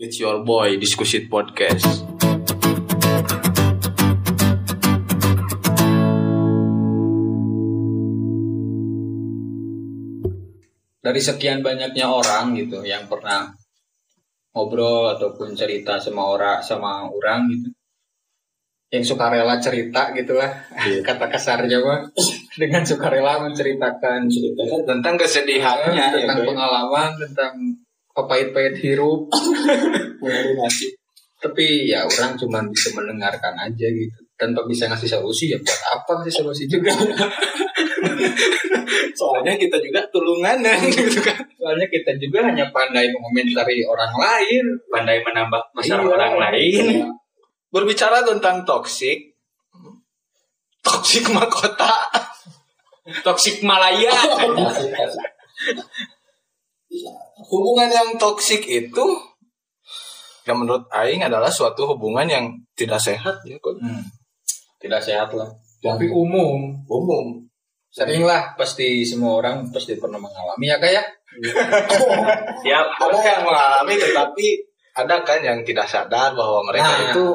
It's your boy Diskusi Podcast. dari sekian banyaknya orang gitu yang pernah ngobrol ataupun cerita sama orang sama orang gitu yang sukarela cerita gitulah Iya. kata kasarnya mah dengan sukarela menceritakan Ceritakan tentang kesedihannya ya, tentang guys. pengalaman tentang pahit-pahit hirup Mengenai nasib. tapi ya orang cuma bisa mendengarkan aja gitu tanpa bisa ngasih solusi ya buat apa ngasih solusi juga Soalnya kita juga tulunganan gitu kan. soalnya kita juga hanya pandai mengomentari orang lain pandai menambah masalah Iya. orang lain. Berbicara tentang toksik, toksik mahkota. Toksik Malaya. Hubungan yang toksik itu yang menurut Aing adalah suatu hubungan yang tidak sehat ya kok. Hmm. Tidak sehat lah. Tapi umum, umum. sering lah pasti semua orang pasti pernah mengalami ya kayak. Siap. Ada yang mengalami tetapi ada kan yang tidak sadar bahwa mereka Nah. itu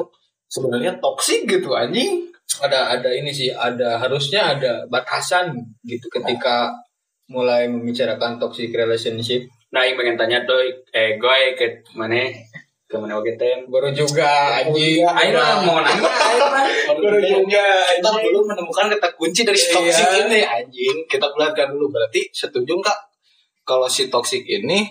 sebenarnya toksik gitu anjing. Ada ada ini sih, ada harusnya ada batasan gitu ketika mulai membicarakan toxic relationship. Nah, yang pengen tanya doi, eh goy ke mana? Ke mana oke tem? Baru juga anjing. Ayo lah mau nanya. ayo lah. Baru juga kita belum menemukan kata kunci dari si toksik Iya. ini anjing. Kita bulatkan dulu berarti setuju nggak kalau si toksik ini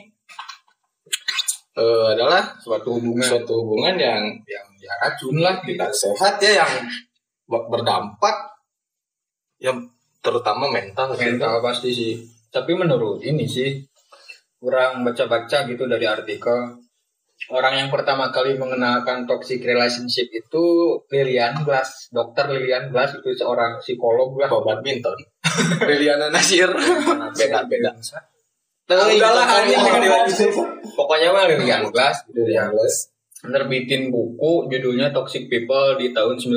eh, adalah suatu hubungan suatu hubungan yang yang ya racun lah tidak sehat ya yang ber- berdampak yang terutama mental mental pasti sih. Tapi menurut ini sih kurang baca-baca gitu dari artikel orang yang pertama kali mengenalkan toxic relationship itu Lilian Glass, dokter Lilian Glass itu seorang psikolog lah. Kalau badminton Liliana Nasir beda beda Ah, udahlah, itu- dilanjutin. Pokoknya mah Lilian Glass gitu ya. Yes. Nerbitin buku judulnya Toxic People di tahun 95.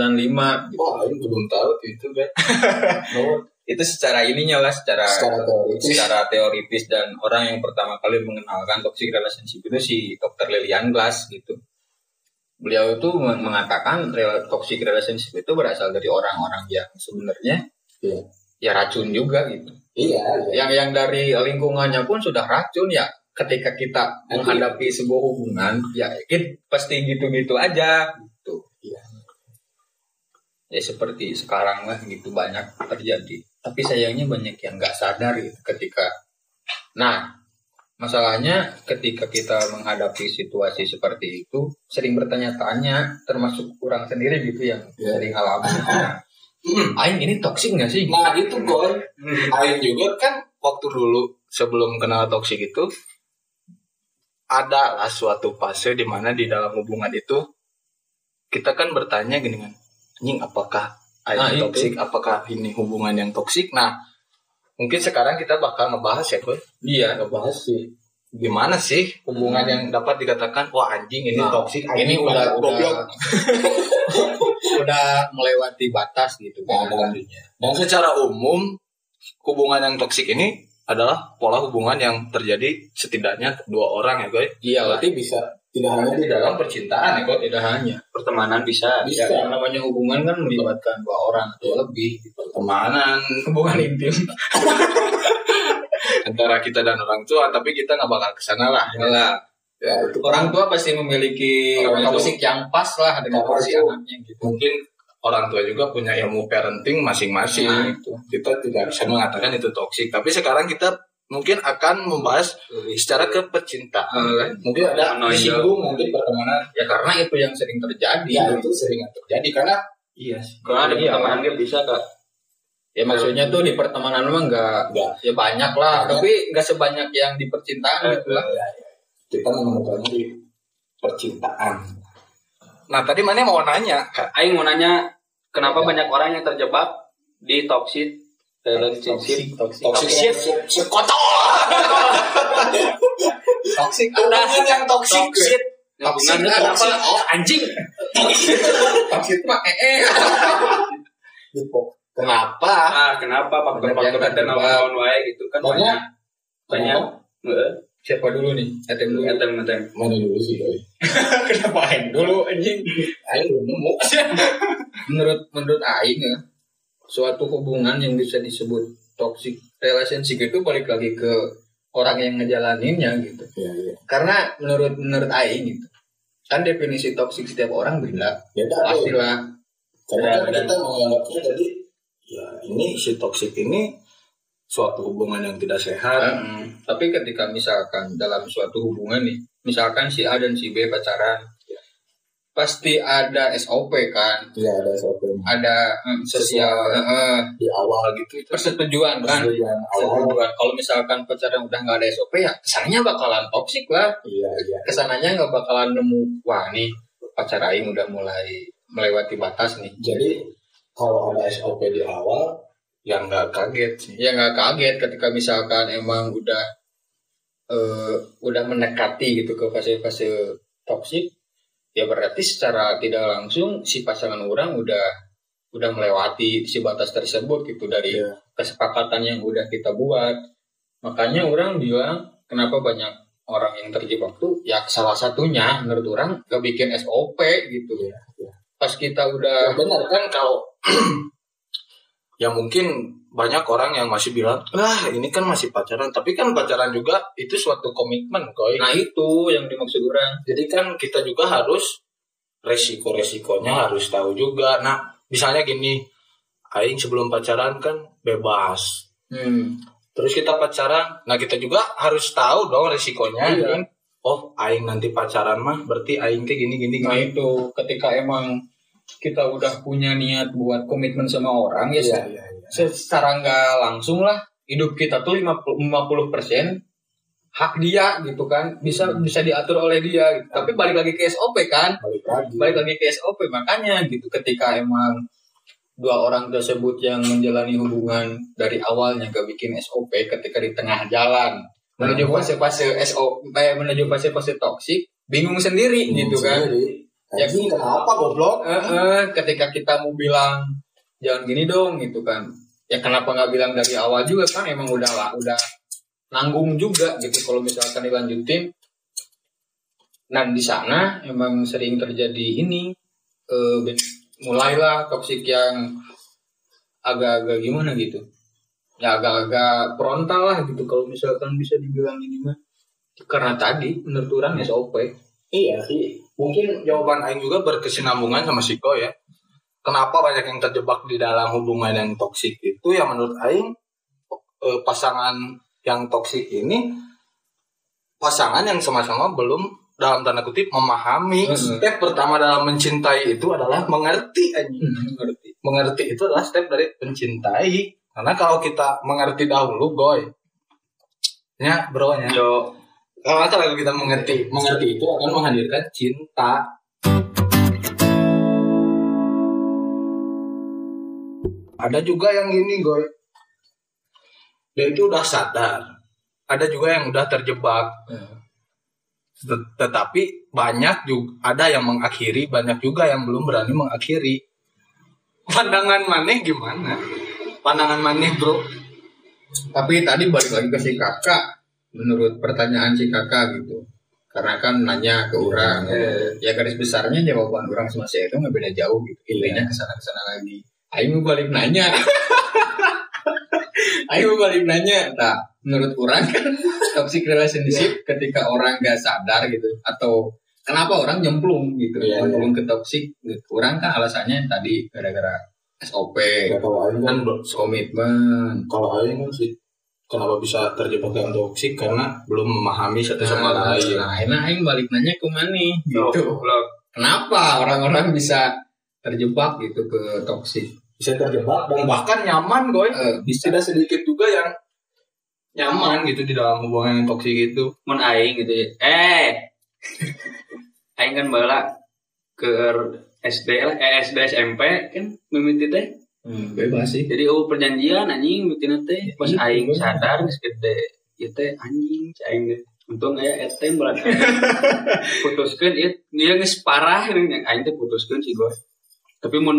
Wah, ini belum tahu itu kan. Itu secara ininya lah, secara Secara teoritis. secara teoritis dan orang yang pertama kali mengenalkan toxic relationship itu si Dr. Lilian Glass gitu. Beliau itu meng- mengatakan toxic relationship itu berasal dari orang-orang yang sebenarnya Iya. ya racun juga gitu. Iya, Yang yang dari lingkungannya pun sudah racun ya. Ketika kita Nanti- menghadapi sebuah hubungan, ya it, pasti gitu-gitu aja gitu. Iya. Ya seperti sekarang lah gitu banyak terjadi. Tapi sayangnya banyak yang nggak sadar gitu ketika. Nah, masalahnya ketika kita menghadapi situasi seperti itu sering bertanya-tanya, termasuk kurang sendiri gitu yang Iya. sering alami. Aing ini toksik nggak sih? Nah itu boy Aing juga kan waktu dulu sebelum kenal toksik itu ada lah suatu fase di mana di dalam hubungan itu kita kan bertanya gini kan anjing apakah Nah, toksik. apakah ini hubungan yang toksik? Nah mungkin sekarang kita bakal ngebahas ya boy Iya. ngebahas sih. Gimana sih hubungan yang dapat dikatakan wah anjing ini Nah, toksik ini udah udah udah melewati batas gitu Nah, kan dan- secara umum hubungan yang toksik ini adalah pola hubungan yang terjadi setidaknya dua orang ya guys. Iya. Berarti bisa tidak hanya di dalam percintaan ya guys. Tidak hanya. Pertemanan bisa. Bisa. Ya, namanya hubungan kan melibatkan dua orang atau lebih. Pertemanan Hubungan intim. antara kita dan orang tua, tapi kita nggak bakal ke sana lah. Lah, Ya, itu orang tua pasti memiliki toksik yang pas lah dengan Orang si tua. anaknya gitu. mungkin orang tua juga punya ilmu parenting masing-masing. Nah, itu. Kita tidak bisa mengatakan itu toksik, tapi sekarang kita mungkin akan membahas secara ke percintaan. Eh, Mungkin ada disinggung mungkin pertemanan. ya karena itu yang sering terjadi. Ya itu sering terjadi karena iya sih. Kalau ada Iya. pertemanan dia bisa kak. Ya maksudnya tuh di pertemanan mah enggak Enggak. ya banyak lah, Banyak. tapi enggak sebanyak yang di percintaan gitu lah. Ya, ya. Kita menemukannya di percintaan. Nah tadi mana mau nanya kak? Aing mau nanya, kenapa Ya. banyak orang yang terjebak di toxic relationship? toksik, Toxic shit, kotor. toksik Hubungan yang toxic. Toxic. Toxic, Hubungannya kenapa? toxic. Oh anjing. toksik mah eh eh. Kenapa? Ah kenapa faktor-faktor terjebak. naon wae gitu kan Banyak. banyak. Siapa dulu nih? Etem dulu. Etem etem. Mana dulu sih? Kenapa aing dulu anjing? Aing belum nemu. menurut menurut aing ya, suatu hubungan yang bisa disebut toxic relationship itu balik lagi ke orang yang ngejalaninnya gitu. Iya iya. Karena menurut menurut aing gitu. Kan definisi toxic setiap orang beda. Beda. Pastilah. Karena kan kita menganggapnya tadi ya ini si toxic ini suatu hubungan yang tidak sehat. Heeh. Tapi ketika misalkan dalam suatu hubungan nih, misalkan si A dan si B pacaran, pasti ada SOP kan, Iya ada SOP ada mm, sosial heeh, di awal gitu itu persetujuan kan. persetujuan awal. Persetujuan. Kalau misalkan pacaran udah nggak ada SOP ya kesannya bakalan toksik lah. Iya iya. Ke sananya nggak bakalan nemu wah nih pacar aing udah mulai melewati batas nih. Jadi kalau ada SOP di awal ya nggak kaget sih. Ya nggak kaget ketika misalkan emang udah eh, udah mendekati gitu ke fase-fase toksik, ya berarti secara tidak langsung si pasangan orang udah udah melewati si batas tersebut gitu dari Iya. kesepakatan yang udah kita buat. Makanya orang bilang kenapa banyak orang yang terjebak tuh ya salah satunya menurut orang gak bikin SOP gitu. Iya, iya. Pas kita Ya, udah benar kan kalau ya mungkin banyak orang yang masih bilang ah ini kan masih pacaran tapi kan pacaran juga itu suatu komitmen koy nah itu yang dimaksud orang. jadi kan kita juga harus resiko resikonya harus tahu juga nah misalnya gini aing sebelum pacaran kan bebas Hmm. terus kita pacaran nah kita juga harus tahu dong resikonya Iya. kan oh aing nanti pacaran mah berarti aing teh gini gini Nah gini itu ketika emang kita udah punya niat buat komitmen sama orang ya Iya, iya, iya. Secara nggak langsung lah hidup kita tuh 50 persen hak dia gitu kan bisa bisa diatur oleh dia gitu. tapi balik lagi ke SOP kan. Balik lagi. Balik lagi ke SOP makanya gitu ketika emang dua orang tersebut yang menjalani hubungan dari awalnya gak bikin SOP ketika di tengah jalan menuju fase-fase SOP eh, menuju fase-fase toksik bingung sendiri gitu kan. Ya Ya, kenapa goblok? Eh, eh, ketika kita mau bilang jangan gini dong gitu kan. Ya kenapa nggak bilang dari awal juga kan emang udah lah udah nanggung juga gitu kalau misalkan dilanjutin. Nah di sana emang sering terjadi ini eh, mulailah toksik yang agak-agak gimana gitu. Ya agak-agak frontal lah gitu kalau misalkan bisa dibilang ini mah. Karena tadi menurut orang SOP Iya sih. Mungkin jawaban Aing juga berkesinambungan sama Siko ya. Kenapa banyak yang terjebak di dalam hubungan yang toksik itu? Ya menurut Aing eh, pasangan yang toksik ini pasangan yang sama-sama belum dalam tanda kutip memahami. Mhm. step pertama dalam mencintai itu adalah mengerti anjing. ngerti mengerti. Itu adalah step dari mencintai. Karena kalau kita mengerti dahulu goy. Ya bro Yo, kalau kalau kita mengerti mengerti itu akan menghadirkan cinta ada juga yang gini goy dia itu udah sadar. Ada juga yang udah terjebak. Tet- tetapi banyak juga ada yang mengakhiri banyak juga yang belum berani mengakhiri. Pandangan maneh gimana? Pandangan maneh bro? Tapi tadi balik lagi ke si kakak, menurut pertanyaan si kakak gitu. Karena kan nanya ke orang, ya garis besarnya jawaban orang sama saya itu nggak beda jauh gitu. Intinya ke sana ke sana lagi. Ayo mau balik nanya. Ayo mau balik nanya. Nah, menurut orang kan toxic relationship ketika orang gak sadar gitu atau kenapa orang nyemplung gitu, Iya, nyemplung ke toxic. Orang kan alasannya tadi gara-gara SOP, ya kalau Aing kan bro, komitmen, kalau Aing kan sih kenapa bisa terjebak dalam toksik karena belum memahami satu sama lain Nah, akhirnya Aing balik nanya ke mana gitu. Kenapa orang-orang bisa terjebak gitu ke toksik? bisa terjebak dan bahkan nyaman goy Eh, bisa tidak sedikit juga yang nyaman gitu di dalam hubungan yang toksik itu mun aing gitu ya. Eh. aing kan bala ke SD lah, eh, SD SMP kan mimiti teh. hmm, bebas sih. Jadi oh perjanjian anjing mitina teh pas Iya, aing sadar geus gede. Ieu teh anjing aing. Untung aya eta yang bulan putuskeun ieu dia geus parah aing teh putuskeun sih gue. Tapi mun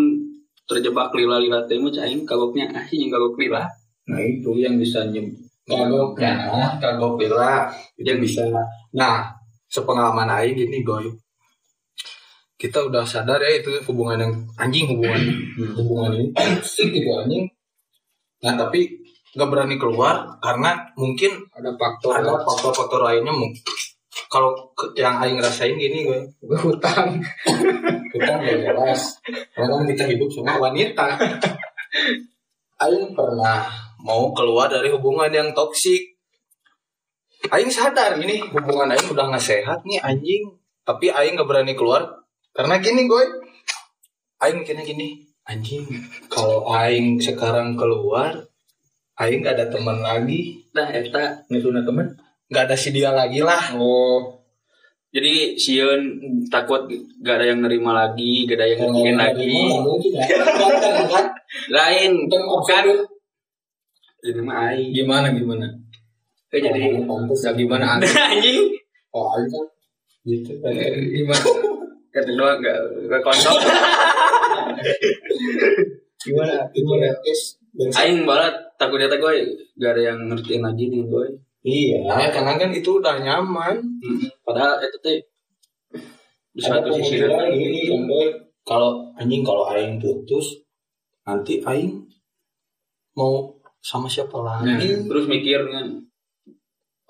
terjebak lila-lila teh mah cai aing kagoknya ah jeung kagok lila. Nah itu yang bisa nyem kagok ya kagok bila itu bisa nah sepengalaman aing gini goy. Kita udah sadar ya itu hubungan yang anjing hubungan hubungan ini sih gitu anjing. Nah tapi nggak berani keluar karena mungkin ada faktor. ada faktor-faktor lainnya mungkin. Kalau yang aing rasain gini gue hutang kita nggak jelas. Karena kan kita hidup sama wanita. Aing pernah mau keluar dari hubungan yang toksik. Aing sadar ini hubungan Aing udah nggak sehat nih anjing. Tapi Aing nggak berani keluar. Karena gini gue Aing mikirnya gini anjing kalau Aing sekarang keluar Aing gak ada teman lagi. Nah, eta ngesuna temen nggak ada si dia lagi lah. Oh jadi sieun takut gak ada yang nerima lagi, gak ada yang ngomongin lagi. mungkin ya. Kan Lain Dan kan jadi mah aing. gimana gimana? Eh, jadi pantes. Ya gimana anjing. Oh Aing kan gitu kan. Gimana? Kata doang gak gak konsol. gimana? Gimana? Es aing balat takut eta gue gak ada yang ngertiin lagi nih gue. Iya, karena kan itu udah nyaman. Padahal itu teh di satu sisi kan, Boy. kalau anjing kalau aing putus, nanti aing mau sama siapa lagi? terus mikir kan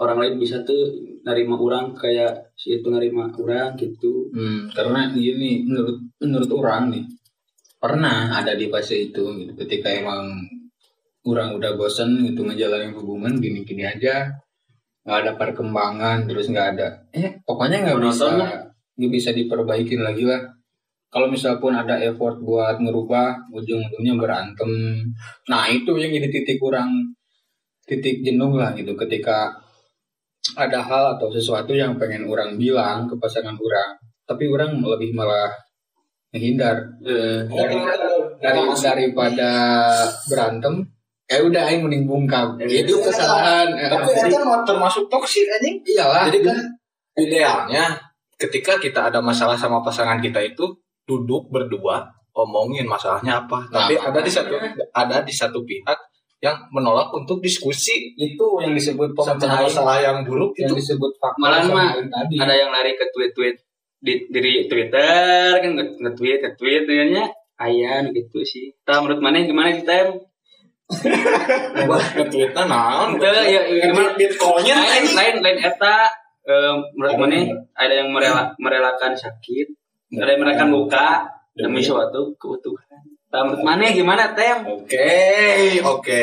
orang lain bisa tuh nerima orang kayak si itu nerima orang gitu Hmm, karena gini menurut menurut orang nih pernah ada di fase itu gitu ketika emang orang udah bosen gitu ngejalanin hubungan gini-gini aja. Nggak ada perkembangan terus nggak ada. Eh pokoknya nggak bisa nggak bisa diperbaikin lagi lah. Kalau misal pun ada effort buat ngerubah ujung-ujungnya berantem. Nah itu yang jadi titik kurang titik jenuh lah gitu. Ketika ada hal atau sesuatu yang pengen orang bilang ke pasangan orang tapi orang lebih malah menghindar. Eh, dari daripada berantem ya udah aing mending bungkam itu kesalahan Eh, Tapi jadi- itu kan termasuk toksik anjing. iyalah. Jadi kan idealnya ketika kita ada masalah sama pasangan kita itu duduk berdua omongin masalahnya apa. Tapi Nah, ada di satu ada di satu pihak yang menolak untuk diskusi. Itu yang disebut sama pemecahan masalah yang buruk yang itu. disebut faktor Malah mah tadi. ada yang lari ke tweet-tweet di diri Twitter kan nge- nge-tweet nge-tweet nya ayah gitu sih. Tahu menurut mana gimana sih tem? Buat nge-tweetnya naon Itu ya gimana? bitcoinnya Lain lain lain eta menurut mana ada yang merela, merelakan sakit, ada yang merelakan luka demi suatu keutuhan. Menurut mana gimana tem? Oke, oke.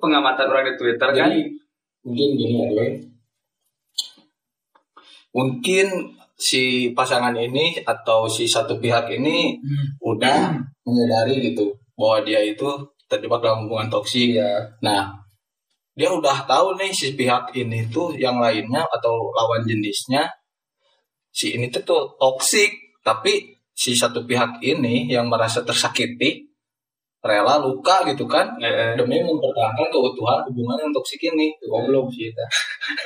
Pengamatan orang di Twitter kan mungkin gini ya. Mungkin si pasangan ini atau si satu pihak ini Hmm. udah menyadari gitu bahwa dia itu terjebak dalam hubungan toksik. iya Nah, dia udah tahu nih si pihak ini tuh yang lainnya atau lawan jenisnya si ini tuh tuh toksik, tapi si satu pihak ini yang merasa tersakiti rela luka gitu kan eh, demi mempertahankan keutuhan hubungan yang toksik ini. goblok sih itu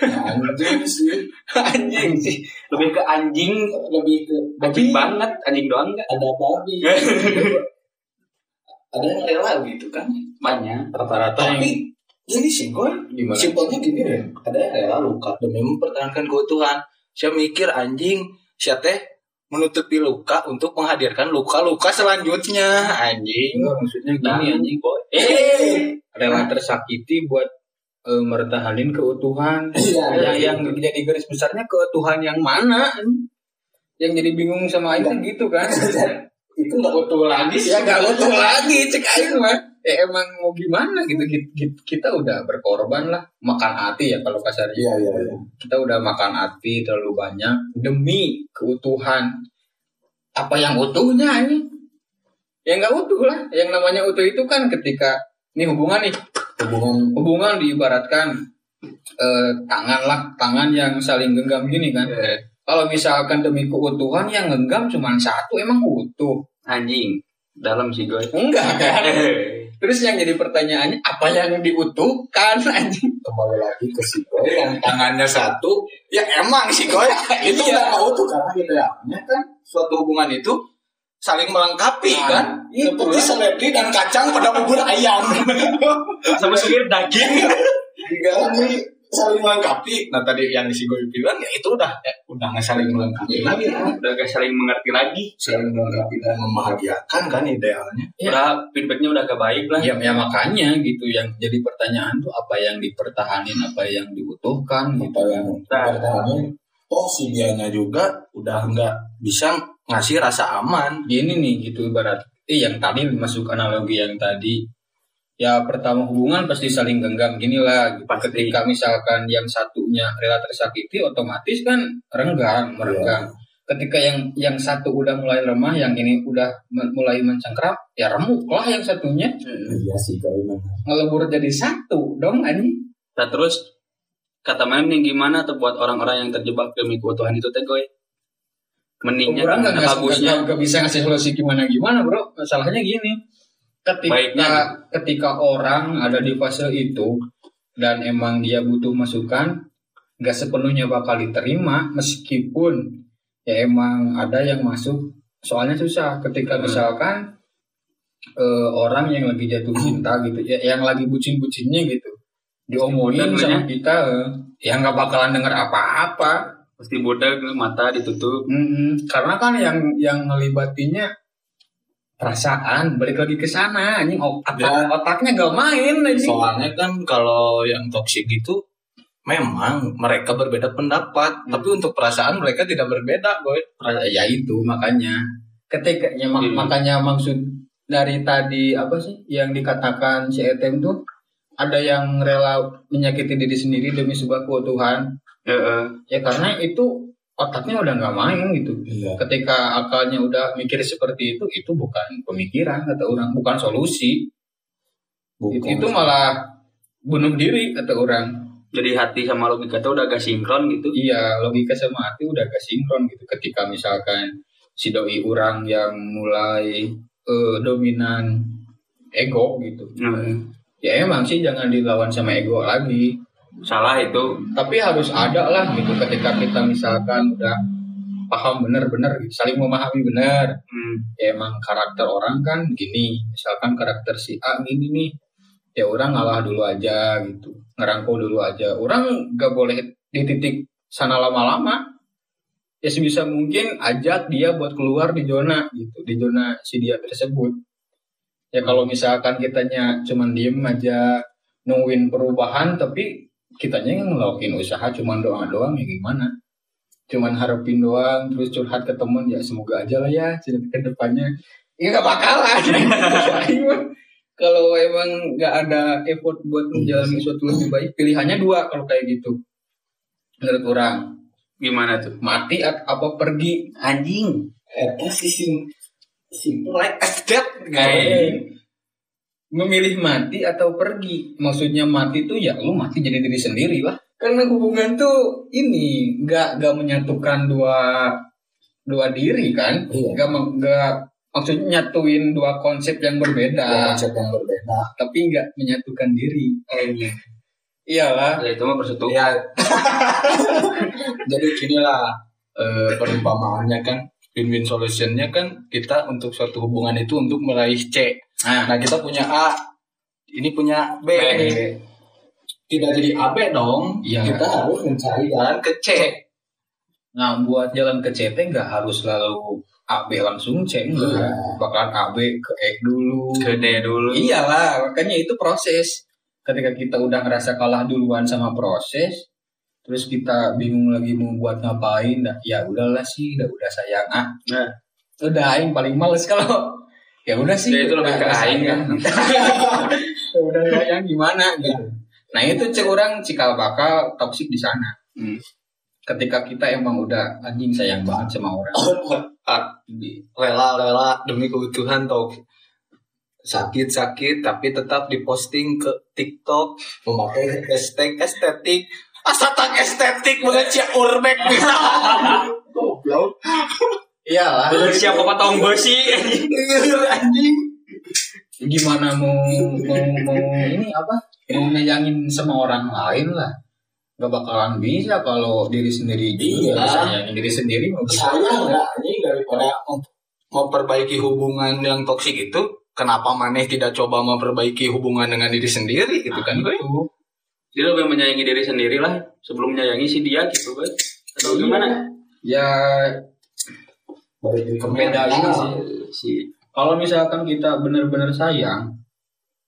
Anjing sih. anjing sih lebih ke anjing Lebih ke anjing banget anjing doang enggak ada babi. ada yang rela gitu kan. banyak. Rata-rata yang Tapi ini sih gue gimana? Simpelnya gini deh. Ada yang rela luka demi mempertahankan keutuhan. Saya mikir anjing, saya teh menutupi luka untuk menghadirkan luka-luka selanjutnya? Anjing. Enggak, maksudnya gini anjing boy. Eh. Rela tersakiti buat eh, mertahanin keutuhan. Iya, yang, yang jadi garis besarnya keutuhan yang mana? Yang jadi bingung sama Aing kan gitu kan itu nggak utuh lagi sih. ya gak utuh lagi cek Aing mah. Ya emang mau gimana gitu? Ki- ki- kita udah berkorban lah. Makan hati ya kalau kasarnya Iya iya iya. kita udah makan hati terlalu banyak demi keutuhan. Apa yang utuhnya ini? Ya nggak utuh lah. Yang namanya utuh itu kan ketika ini hubungan nih. Hubungan. Hubungan diibaratkan eh, tangan lah. Tangan yang saling genggam gini kan kalau misalkan demi keutuhan yang genggam cuma satu emang utuh. Anjing dalam sih gue enggak kan? Terus yang jadi pertanyaannya apa yang diutuhkan anjing? Kembali lagi ke si Goy yang tangannya satu. Ya emang si Goy itu Iya. nggak utuh karena idealnya kan? Suatu hubungan itu saling melengkapi Nah, kan? itu seperti seledri dan kacang pada bubur ayam. Sama sekali daging. Tiga ini saling melengkapi. Nah tadi yang si Goy bilang ya itu udah ya, udah nggak saling melengkapi lagi kan. udah gak saling mengerti lagi Saling melengkapi dan membahagiakan kan idealnya. Ya. udah feedbacknya udah gak baik lah Ya, ya makanya gitu yang jadi pertanyaan tuh apa yang dipertahanin, apa yang dibutuhkan gitu. Apa yang pertahanan Oh si dianya juga udah nggak bisa ngasih rasa aman. Gini nih gitu ibarat eh yang tadi masuk analogi yang tadi ya pertama hubungan pasti saling genggam gini lah gitu. Pasti. ketika misalkan yang satunya rela tersakiti otomatis kan renggang merenggang. Ketika yang yang satu udah mulai lemah yang ini udah mulai mencengkram ya remuk lah yang satunya. Iya sih kalau ngelebur jadi satu dong ani Nah terus kata main nih gimana tuh buat orang-orang yang terjebak demi keutuhan itu teh goy? Meningnya orang nggak nggak- bagusnya? nggak bisa ngasih solusi gimana gimana bro. Masalahnya gini ketika Baiknya. ketika orang ada di fase itu dan emang dia butuh masukan nggak sepenuhnya bakal diterima meskipun ya emang ada yang masuk soalnya susah ketika Hmm. misalkan eh, orang yang lagi jatuh cinta gitu ya yang lagi bucin-bucinnya gitu diomongin sama kita eh, ya nggak bakalan denger apa-apa pasti budak mata ditutup Mm-mm. Karena kan yang yang ngelibatinya perasaan balik lagi ke sana anjing otak Ya. otaknya gak main anjing. Soalnya kan kalau yang toksik itu memang mereka berbeda pendapat, tapi untuk perasaan mereka tidak berbeda, boy. Ya itu makanya ketika ya, mak- Hmm. makanya maksud dari tadi apa sih yang dikatakan si Etem tuh ada yang rela menyakiti diri sendiri demi sebuah keutuhan Heeh. ya karena itu otaknya udah nggak main gitu Iya. ketika akalnya udah mikir seperti itu itu bukan pemikiran kata orang bukan solusi Itu, itu malah bunuh diri kata orang. jadi hati sama logika tuh udah gak sinkron gitu Iya, logika sama hati udah gak sinkron gitu. Ketika misalkan si doi orang yang mulai eh, dominan ego gitu. Heeh. Ya emang sih jangan dilawan sama ego lagi. Salah itu Tapi harus ada lah gitu ketika kita misalkan udah paham bener-bener gitu, saling memahami bener. hmm. Ya emang karakter orang kan gini. Misalkan karakter si A gini nih. Ya orang ngalah dulu aja gitu. Ngerangkul dulu aja. Orang gak boleh di titik sana lama-lama. Ya sebisa mungkin ajak dia buat keluar di zona gitu. Di zona si dia tersebut. Ya kalau misalkan kitanya cuman diem aja nungguin perubahan tapi kitanya yang ngelakuin usaha cuman doa doang ya gimana? Cuman harapin doang terus curhat ke temen ya semoga aja lah ya cerita ke depannya. Ya gak bakalan kalau emang nggak ada effort buat menjalani suatu lebih baik pilihannya dua kalau kayak gitu. Menurut orang. Gimana tuh? Mati at- apa pergi? Anjing. Eta sih sim simple like as that. Kayak memilih mati atau pergi maksudnya mati tuh ya lu mati jadi diri sendiri lah karena hubungan tuh ini nggak nggak menyatukan dua dua diri kan Iya. nggak maksudnya nyatuin dua konsep yang berbeda Dua konsep yang berbeda. tapi nggak menyatukan diri iyalah ya itu mah persatuan Ya. Jadi inilah eh, perumpamaannya kan win-win solutionnya kan kita untuk suatu hubungan itu untuk meraih C. nah Nah kita punya A, ini punya B. nih. Tidak jadi AB dong. Iya. Kita harus mencari jalan ke C. nah buat jalan ke CT nggak harus selalu AB langsung C enggak Iya. bakalan AB ke E dulu gede dulu Iyalah, makanya itu proses. Ketika kita udah ngerasa kalah duluan sama proses, terus kita bingung lagi mau buat ngapain, dah, ya udahlah sih, udah udah sayang ah. Nah. Udah aing paling males kalau ya udah sih. Ya, itu lebih ke aing. Ya udah sayang gimana gitu. Nah itu cek orang cikal bakal toksik di sana. Hmm. Ketika kita emang udah anjing sayang banget sama orang. Rela-rela demi keutuhan tau sakit-sakit tapi tetap diposting ke TikTok memakai hashtag estetik asatan estetik mengecek urbek bisa goblok Iyalah. siapa potong besi anjing. Gimana mau mau mau ini apa? Mau nyayangin sama orang lain lah. Gak bakalan bisa kalau diri sendiri juga. Iya. sayangin diri sendiri mau saya enggak anjing daripada mem- memperbaiki hubungan yang toksik itu kenapa maneh tidak coba memperbaiki hubungan dengan diri sendiri gitu kan gue itu dia lebih menyayangi diri sendiri lah sebelum menyayangi si dia gitu kan atau gimana? Ya balik ke beda ini sih si. Kalau misalkan kita benar-benar sayang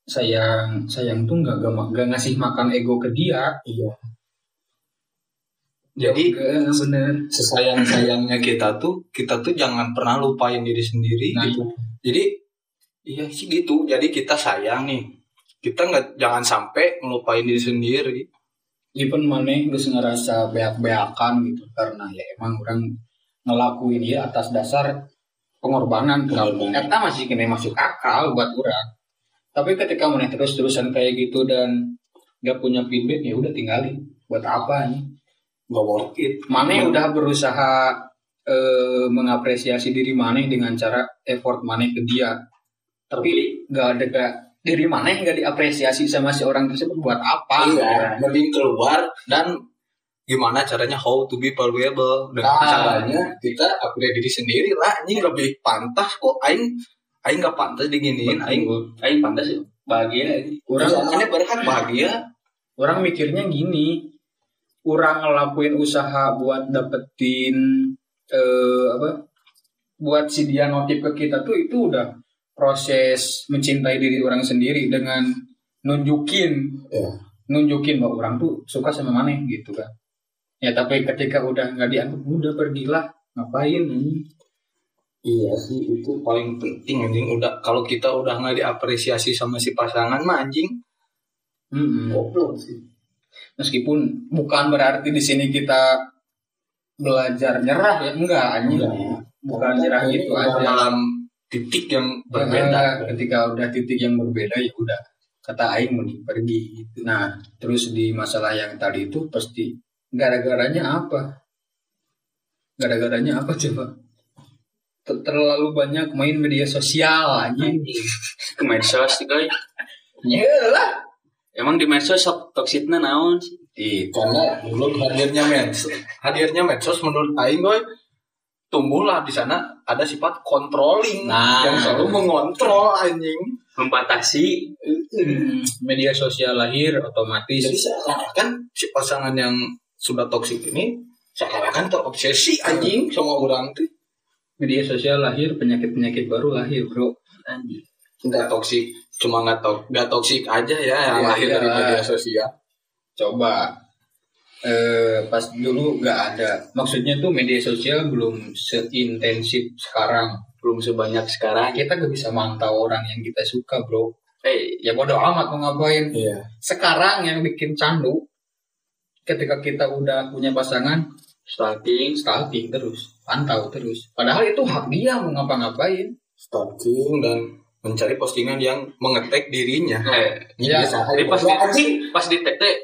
sayang sayang tuh nggak gak, gak ngasih makan ego ke dia. Iya. Jadi Nggak, bener. sesayang sayangnya kita tuh kita tuh jangan pernah lupain diri sendiri Nah, gitu. Jadi iya sih gitu. Jadi kita sayang nih. Kita nggak jangan sampai ngelupain diri sendiri. Even mana geus ngerasa beak-beakan gitu. Karena ya emang orang ngelakuin ya atas dasar pengorbanan. Pengorbanan. Eta masih kena masuk akal buat orang. Tapi ketika mana terus-terusan kayak gitu dan gak punya feedback ya udah tinggalin. Buat apa nih nggak worth it. Mane udah berusaha eh, mengapresiasi diri Mane dengan cara effort Mane ke dia. Tapi gak ada gak diri Mane gak diapresiasi sama si orang tersebut. Buat apa? Iya mending keluar dan gimana caranya how to be valuable dengan Ah. caranya kita upgrade diri sendiri lah. Ini lebih pantas kok. Aing aing nggak pantas diginiin. Aing Aing pantas ya bahagia orang Iya, ini berhak bahagia. Orang mikirnya gini. Orang ngelakuin usaha buat dapetin eh, apa buat si dia notif ke kita tuh itu udah proses mencintai diri orang sendiri dengan nunjukin. Iya. nunjukin bahwa orang tuh suka sama mana gitu kan ya tapi ketika udah nggak dianggap udah pergilah ngapain ini Iya sih itu paling penting anjing udah kalau kita udah nggak diapresiasi sama si pasangan mah anjing goblok sih. meskipun bukan berarti di sini kita belajar nyerah ya enggak anjing bukan nyerah gitu aja dalam titik yang berbeda. Ketika udah titik yang berbeda ya udah kata aing mending pergi gitu. Nah, terus di masalah yang tadi itu pasti gara-garanya apa? Gara-garanya apa coba? Ter- Terlalu banyak main media sosial anjing. ke medsos sih guys Yalah. emang di medsos sok toksiknya naon sih Itu. Karena dulu hadirnya medsos, hadirnya medsos menurut aing boy tumbuhlah di sana ada sifat controlling Nah. yang selalu mengontrol anjing. membatasi Hmm, media sosial lahir otomatis Jadi seakan si pasangan yang sudah toksik ini seakan terobsesi anjing sama orang tuh. media sosial lahir penyakit-penyakit baru lahir, Bro. anjing. Nggak toksik cuma nggak tok nggak toksik aja ya yang Iya, lahir iya. dari media sosial. Coba eh pas dulu nggak ada. Maksudnya tuh media sosial belum seintensif sekarang. Belum sebanyak sekarang. Kita gak bisa mantau orang yang kita suka bro. Eh. Ya bodo amat mau ngapain. Iya. Sekarang yang bikin candu ketika kita udah punya pasangan stalking stalking terus pantau terus. Padahal itu hak dia mau ngapa-ngapain. Stalking dan mencari postingan yang mengetek dirinya. Eh Iya, jadi pas di pas di tag teh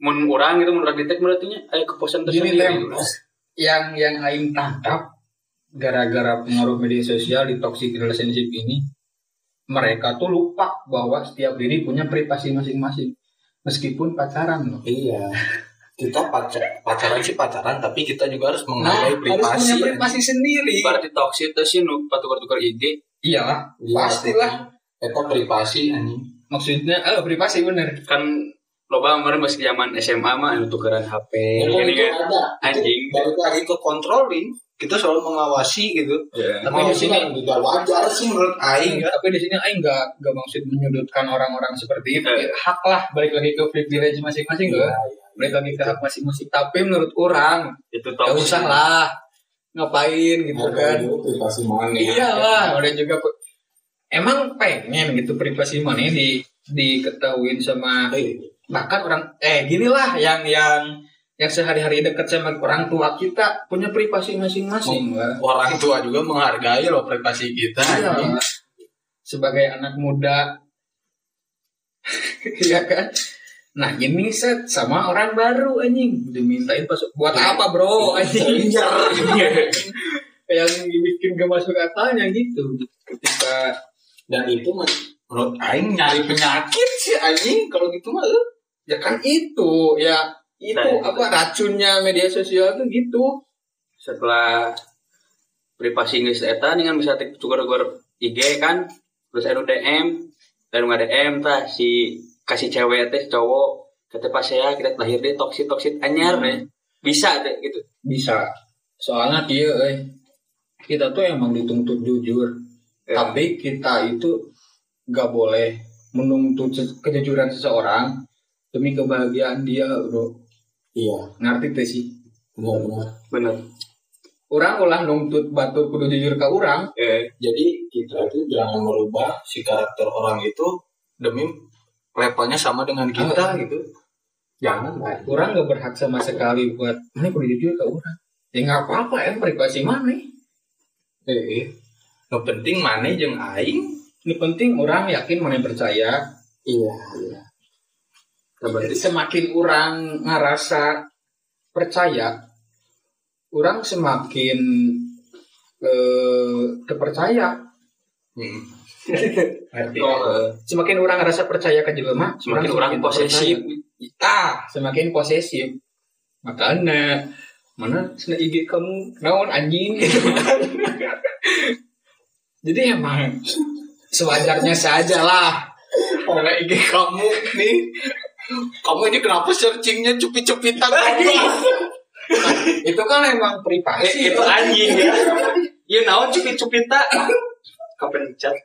mun orang gitu mun di tag berarti nya Gini, tersendiri. Tem. yang yang aing tangkap gara-gara pengaruh media sosial di toxic relationship ini mereka tuh lupa bahwa setiap diri punya privasi masing-masing meskipun pacaran loh. Iya. Kita pacar pacaran sih pacaran tapi kita juga harus nah menghargai harus privasi punya privasi. sendiri. Berarti toxic teh sih nu patukar-tukar IG iyalah Iya, pastilah. itu privasi anjing? Maksudnya eh privasi bener. Kan loba kemarin masih zaman SMA mah anu tukeran HP Ya, itu kan ada. Anjing. Itu balik lagi ke controlling kita selalu mengawasi gitu. Ya. Tapi di sini- juga wajar sih menurut aing ya. Tapi di sini aing nggak nggak maksud menyudutkan orang-orang seperti itu. Ya, hak lah balik lagi ke privilege masing-masing Iya, nggak balik lagi ke hak masing-masing. Tapi menurut orang itu Gak usah lah. Ngapain gitu kan? privasi mana iyalah udah juga emang pengen gitu privasi mana di diketahuin sama Eh, bahkan orang eh gini lah yang yang yang sehari-hari dekat sama orang tua kita punya privasi masing-masing. Orang tua juga menghargai loh privasi kita Iya. sebagai anak muda. Iya kan? Nah ini set sama orang baru anjing. Dimintain pas buat apa bro? Anjing. Yang bikin gak masuk akalnya gitu. Ketika dan itu men- menurut aing nyari penyakit sih anjing. Kalau gitu mah ya kan itu. Ya itu Nah, apa racunnya media sosial tuh gitu. Setelah privasi geus eta dengan bisa tukar-tukar IG kan terus anu DM dan nggak DM tah si kasih cewek teh cowok kata pas saya kita lahir deh toksit toksit anyar deh bisa deh gitu. Bisa. Soalnya dia eh kita tuh emang dituntut jujur. Ya. tapi kita itu gak boleh menuntut kejujuran seseorang demi kebahagiaan dia bro Iya, ngerti tuh sih benar-benar. bener orang ulah nuntut batu kudu jujur ke orang eh Jadi kita itu jangan merubah si karakter orang itu demi levelnya sama dengan kita gitu. Jangan lah. orang gak berhak sama sekali buat mana kudu jujur ke orang ya nggak apa-apa ya privasi mana Eh, no penting mana jeung aing. ini penting orang yakin mana percaya Iya, iya. Jadi semakin orang ngerasa percaya, orang semakin eh, terpercaya. Hmm. Eh. Semakin orang ngerasa percaya ke jelema, semakin orang posesif terpercaya. Ah, semakin posesif. Makanya mana sana IG kamu naon anjing gitu kan. Jadi emang sewajarnya saja lah. Oleh IG kamu nih. Kamu ini kenapa searchingnya cupit-cupitan Itu kan emang privasi. Eh, itu anjing ya. Iya naon cupit cupita kapan cat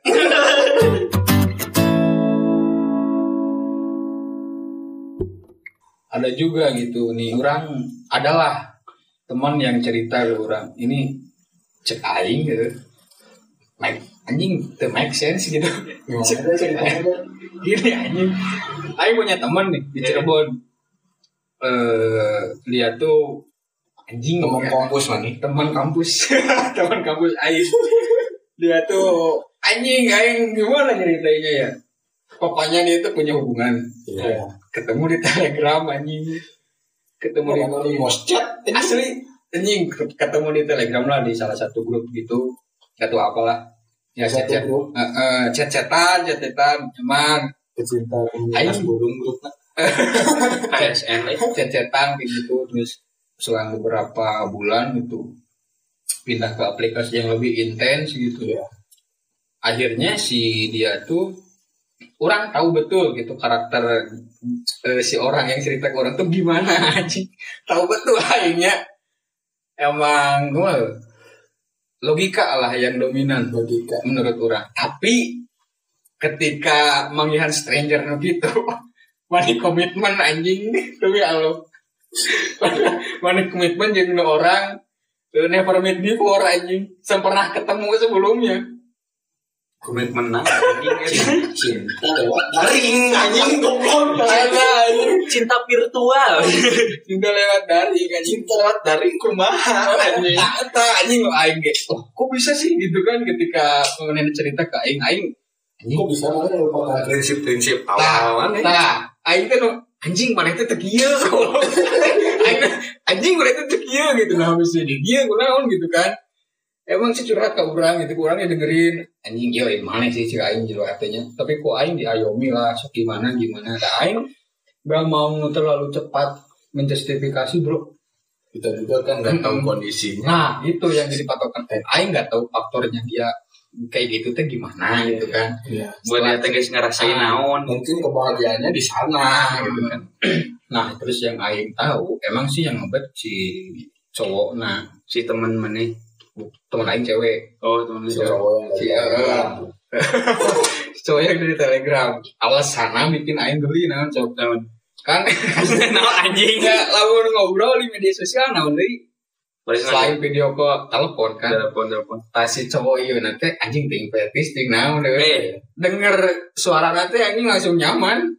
ada juga gitu nih orang adalah teman yang cerita ke orang ini cek aing gitu. Make anjing the make sense gitu. Aing. gini anjing. Aing punya teman nih di Cirebon. Eh dia tuh anjing Teman ya. kampus mana? teman kampus. Teman kampus aing. Dia tuh anjing aing gimana ceritanya ya? Pokoknya dia tuh punya hubungan. Iya. ketemu di telegram anjing. Ketemu di moscet. asli anjing ketemu di telegram lah di salah satu grup gitu. Gak tahu apalah ya chat chat grup. chat chatan chat chatan cuman Pecinta Aing. burung grupnya. KSN eh. chat chatan gitu terus selang beberapa bulan gitu pindah ke aplikasi yang lebih intens gitu Iya. akhirnya si dia tuh orang tahu betul gitu karakter eh, si orang yang cerita ke orang tuh gimana anjing tahu betul akhirnya emang gimana logika lah yang dominan Logika. menurut orang. Tapi ketika melihat stranger nu gitu mana komitmen anjing? Demi Allah mana komitmen jadi orang never meet before anjing. Sempernah ketemu sebelumnya komitmen nah ya. Cinta lewat daring anjing goblok. Cinta virtual cinta lewat dari anjing Cinta lewat daring kumaha anjing. tak tak anjing lo aing ge. Oh, kok bisa sih gitu kan ketika mengenai cerita ke aing aing anjing Kok bisa mana melupakan prinsip-prinsip Nah, awal mana? nah, aing teh no, anjing mana itu teu kieu. Aing teh, anjing mana itu teu kieu gitu nah ini dia kunaon gitu kan. Emang sih curhat ke orang gitu, kurangnya dengerin anjing yo mana sih si aing jero artinya. Tapi kok aing diayomi lah, sok gimana gimana. Nah, aing gak mau terlalu cepat menjustifikasi bro. Kita juga kan nggak tahu kondisinya. Nah itu yang jadi patokan. Eh, aing nggak tahu faktornya dia kayak gitu teh gimana gitu kan. Iya. buat dia teh guys ngerasain naon Mungkin kebahagiaannya di sana gitu kan. Nah, terus yang aing tahu emang sih yang ngebet si cowok nah si teman mana teman aing cewek. Oh teman Si itu cowok si cowok yang dari telegram. Alasan bikin aing geli nah cowok naon? Kan? Naon anjing? Nggak lalu ngobrol di media sosial nah dari Balik selain video call telepon kan? Telepon telepon. Pas si cowok iya nanti anjing ting fetis ting nah Eh. denger suara nanti anjing langsung nyaman.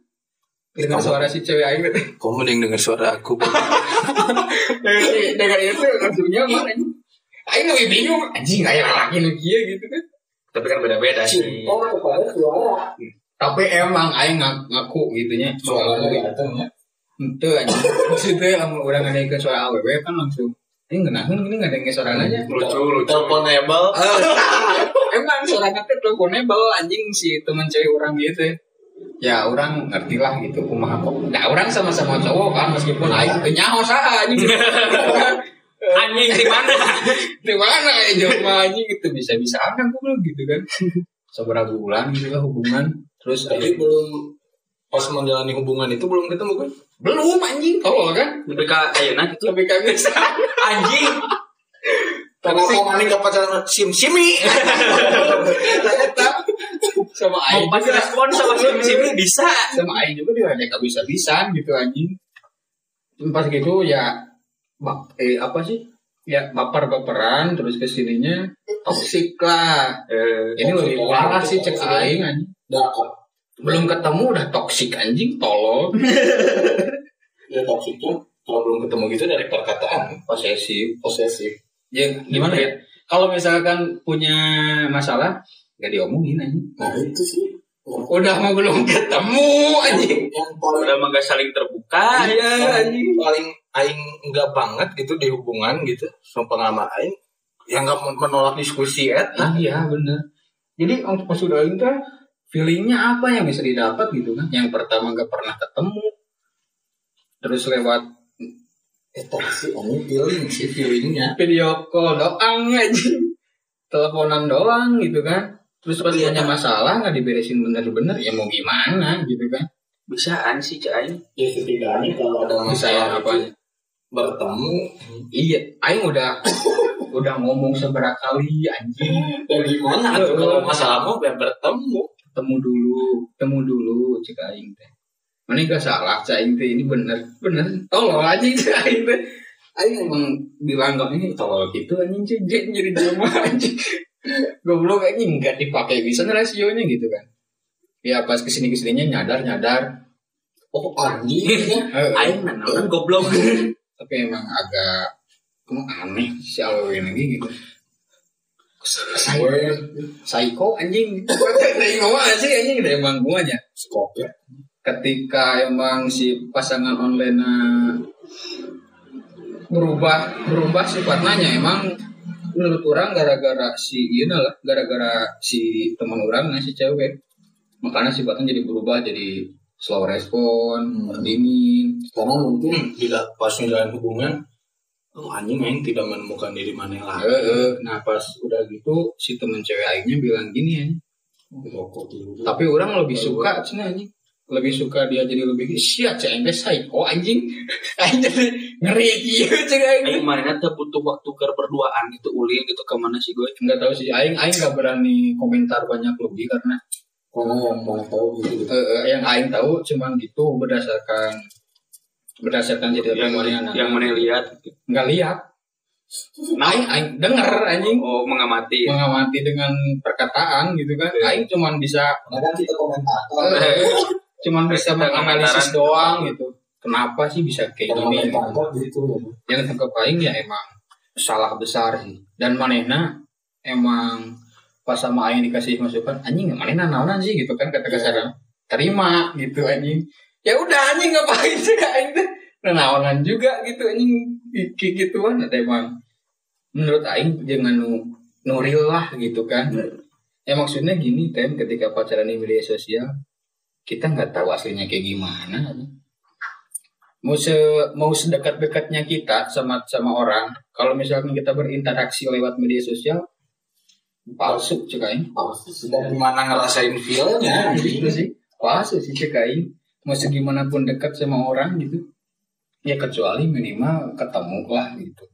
Denger suara si cewek aing teh. Kok mending denger suara aku? Dari itu langsung nyaman anjing. Aing lebih bingung anjing kayak laki nu kieu gitu kan. tapi kan beda beda sih Cinta kepada suara. Tapi emang aing ngak- ngaku gitu nya soal Suaranya itu. anjing. Maksudnya lamun urang ngadeikeun suara awewe kan langsung ini ngenahin gini nggak ada yang suara aja. lucu lucu Teleponable. emang suaranya teh teleponable anjing si teman cewek orang gitu. Ya orang ngerti lah gitu kumaha kok. Nah orang sama-sama cowok kan meskipun aing teu nyaho saha anjing. anjing di mana? Di mana ya jelma anjing? Gitu bisa bisa ada gue bilang gitu kan. Seberapa bulan gitu lah hubungan. Terus Tapi belum pas menjalani hubungan itu belum ketemu kan? Belum anjing. Tolol kan? Lebih ke ayeuna gitu. lebih kagak anjing. Karena mau maning ke pacaran sim simi sama Aing pas juga. respon sama sini bisa. sama Aing juga dia gak bisa bisa gitu anjing. Pas gitu ya bak eh apa sih? Ya baper baperan terus ke sininya toksik lah. Eh, ini lebih parah sih cek Aing anjing belum ketemu udah toksik anjing tolol. Ya toksiknya kalau belum ketemu gitu dari perkataan. Posesif. Posesif. Ya gimana ya? Kalau misalkan punya masalah gak diomongin anjing nah itu sih. Udah mau belum ketemu anjing. Yang paling udah mah gak saling terbuka ya anjing. paling aing enggak banget gitu di hubungan gitu sama pengalaman aing yang enggak menolak diskusi et Ah, iya bener. Jadi waktu pas udah itu feelingnya apa yang bisa didapat gitu kan? Yang pertama gak pernah ketemu, terus lewat eta sih aing feeling sih feelingnya video call doang aja, teleponan doang gitu kan? Terus pas Iya. punya masalah nggak diberesin bener-bener, ya mau gimana gitu kan? Bisaan sih aing. ya setidaknya kalau ada Bisa masalah apa? Bertemu Iya, Aing udah udah ngomong seberapa kali anjing dan gimana tuh kalau masalah mau biar bertemu temu dulu, temu dulu cek aing teh. Mana gak salah cek aing teh ini bener, bener. Tolol aja cek aing teh. Aing emang bilang kok ini tolol gitu anjing cek jadi jadi jelema anjing. Goblok anjing nggak dipakai bisa rasionya gitu kan. Ya pas ke sini ke sininya nyadar nyadar. oh anjing Aing nanaon goblok. tapi emang agak kamu aneh si awewe lagi gitu. Saya psycho anjing. Ngomong sih anjing dari emang gua aja. skop ya ketika emang si pasangan online berubah berubah sifatnya nya, emang menurut orang gara-gara si iya lah gara-gara si teman orang nah, si cewek makanya sifatnya jadi berubah jadi slow respon Hmm. dingin. Karena mungkin tidak pas menjalin hubungan oh anjing aing tidak menemukan diri mana lagi Eh, eh. nah pas udah gitu si temen cewek aingnya bilang gini ya. Tapi orang lebih suka cina anjing. Lebih suka dia jadi lebih sia cek teh psycho anjing. Anjing jadi ngeri gitu cek aing. Aing mana teh butuh waktu ke berduaan gitu uli gitu ke mana sih gue. nggak tahu sih aing aing nggak berani komentar banyak lebih karena karena yang mau tahu gitu gitu. Eh, eh, yang aing tahu cuman gitu berdasarkan berdasarkan cerita Yang temannya yang mana lihat. nggak lihat. Aing aing denger anjing. Oh mengamati. mengamati dengan perkataan gitu kan. Iya. aing cuman bisa kan kita komentator. Eh, cuman bisa menganalisis doang. gitu. Kenapa sih bisa kayak gini? gitu ya? Yang tangkap aing ya emang salah besar sih. Dan manehna emang pas sama aing dikasih masukan anjing manehna naonan sih? Gitu kan kata kasar terima gitu anjing. Ya udah anjing ngapain sih aing teh Nah, naonan juga gitu anjing. Gituan ada emang. Menurut aing jangan nu nuril lah gitu kan. Ya maksudnya gini tem ketika pacaran di media sosial kita nggak tahu aslinya kayak gimana. Mau se mau sedekat dekatnya kita sama sama orang kalau misalkan kita berinteraksi lewat media sosial palsu cekain. Dan gimana ngerasain feelnya? Gitu sih. Palsu sih cekain. Mau segimana pun dekat sama orang gitu. Ya kecuali minimal ketemu lah gitu.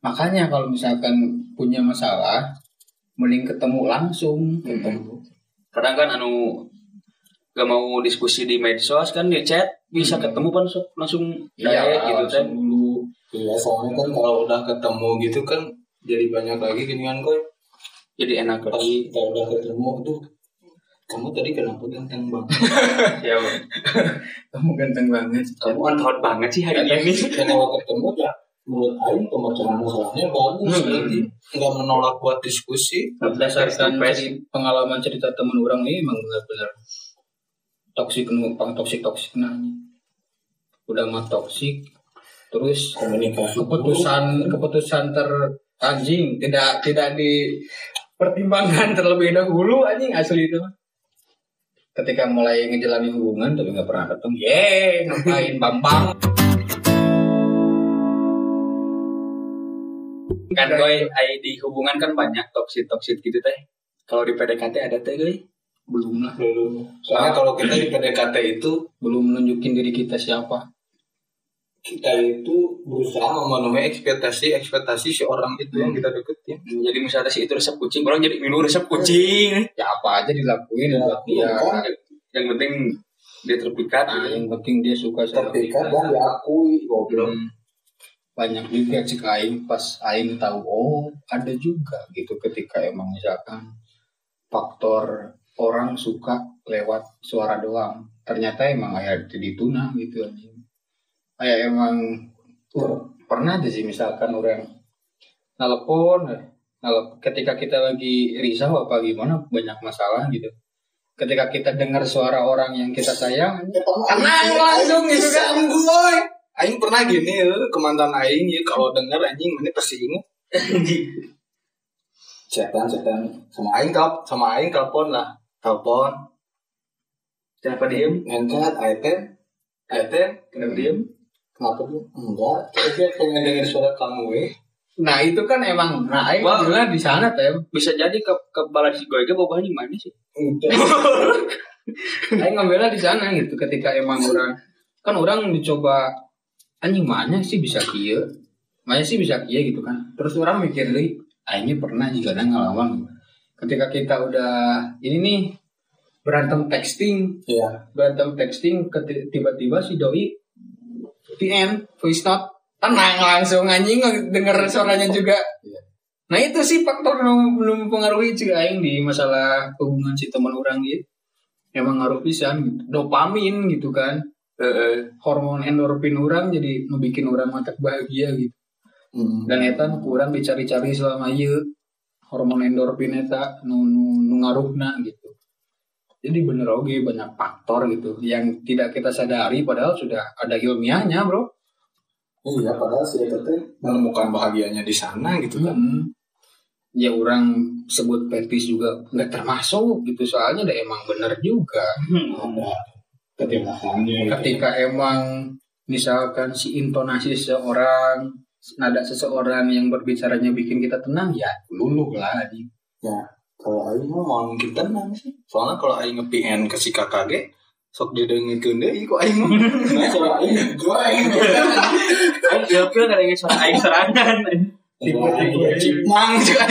Makanya kalau misalkan punya masalah mending ketemu langsung ketemu. Kadang kan anu gak mau diskusi di medsos kan di chat bisa Hmm. ketemu kan langsung- Iya, direct gitu kan. dulu. Iya soalnya kan kalau udah ketemu gitu kan jadi banyak lagi gini kan kok Jadi enak pas lagi. kita udah ketemu tuh kamu tadi kenapa ganteng banget? Ya, kamu ganteng banget. Kamu on hot banget sih hari ini. dan kalau ketemu ya menurut Aing pemecahan masalahnya bagus. Hmm. jadi nggak menolak buat diskusi. Berdasarkan pengalaman cerita teman orang ini emang benar-benar toksik numpang toksik toksik nah udah mah toksik terus komunikasi keputusan keputusan ter anjing tidak tidak dipertimbangkan terlebih dahulu anjing asli itu ketika mulai ngejalani hubungan tapi nggak pernah ketemu. Ye ngapain bambang Kan gue di hubungan kan banyak toksit toksit gitu teh. Kalau di PDKT ada teh gue. belum lah. Soalnya kalau kita di PDKT itu belum nunjukin diri kita siapa kita itu berusaha memenuhi ekspektasi ekspektasi si orang itu yang kita deketin. jadi misalnya si itu resep kucing orang jadi minum resep kucing ya apa aja dilakuin Ya, buat dia kan? yang penting dia terpikat nah, yang penting dia suka sama Terpikat dan diakui goblok. Hmm. banyak juga cek aing pas aing tahu oh ada juga gitu ketika emang misalkan faktor orang suka lewat suara doang ternyata emang kayak di tuna gitu anjing kayak emang uh, pernah aja sih misalkan orang nelpon ketika kita lagi risau apa gimana banyak masalah gitu. Ketika kita dengar suara orang yang kita sayang Tenang langsung gitu kan. gue. Aing pernah gini eh, ke mantan Aing ya kalau denger anjing mana pasti inget. Setan setan. Sama Aing tel sama Aing telepon lah. Telepon. Kenapa diem? Ngangkat AT AT kenapa diem kenapa enggak. Dia pengen denger suara kamu eh. Nah itu kan emang, nah bilang di sana tem, bisa jadi ke ke balai si gue bawahnya mana sih? Aing ngambilnya di sana gitu. Ketika emang orang, kan orang dicoba anjing mana sih bisa kia, mana sih bisa kia? gitu kan. Terus orang mikir deh, Aingnya pernah juga ada ngelawan. Ketika kita udah ini nih berantem texting, iya. Berantem texting, tiba-tiba si doi VN voice note tenang langsung anjing denger suaranya juga. Iya. Nah itu sih faktor yang belum mempengaruhi juga aing di masalah hubungan si teman orang gitu. Emang ngaruh pisan gitu. Dopamin gitu kan. Hormon endorfin orang jadi ngebikin orang mantap bahagia gitu. Hmm. Dan eta nu kurang dicari-cari selama ieu hormon endorfin eta nu nu, nu ngaruhna gitu. Jadi bener oke banyak faktor gitu yang tidak kita sadari padahal sudah ada ilmiahnya bro. iya padahal si Eta teh menemukan bahagianya di sana gitu kan Hmm. Ya orang sebut petis juga nggak termasuk gitu soalnya udah emang bener juga. ada ketibaatannya gitu. Ketika emang misalkan si intonasi seseorang nada seseorang yang berbicaranya bikin kita tenang ya lulu lah ya kalau Aing mah mau mungkin tenang sih. Soalnya kalau Aing nge-PN ke si kakak sok didengikeun deui kok Aing mah. Nah kalau Aing gue Aing. Aing ilfil nggak ada suara aing serangan. Tipe-tipe cipang juga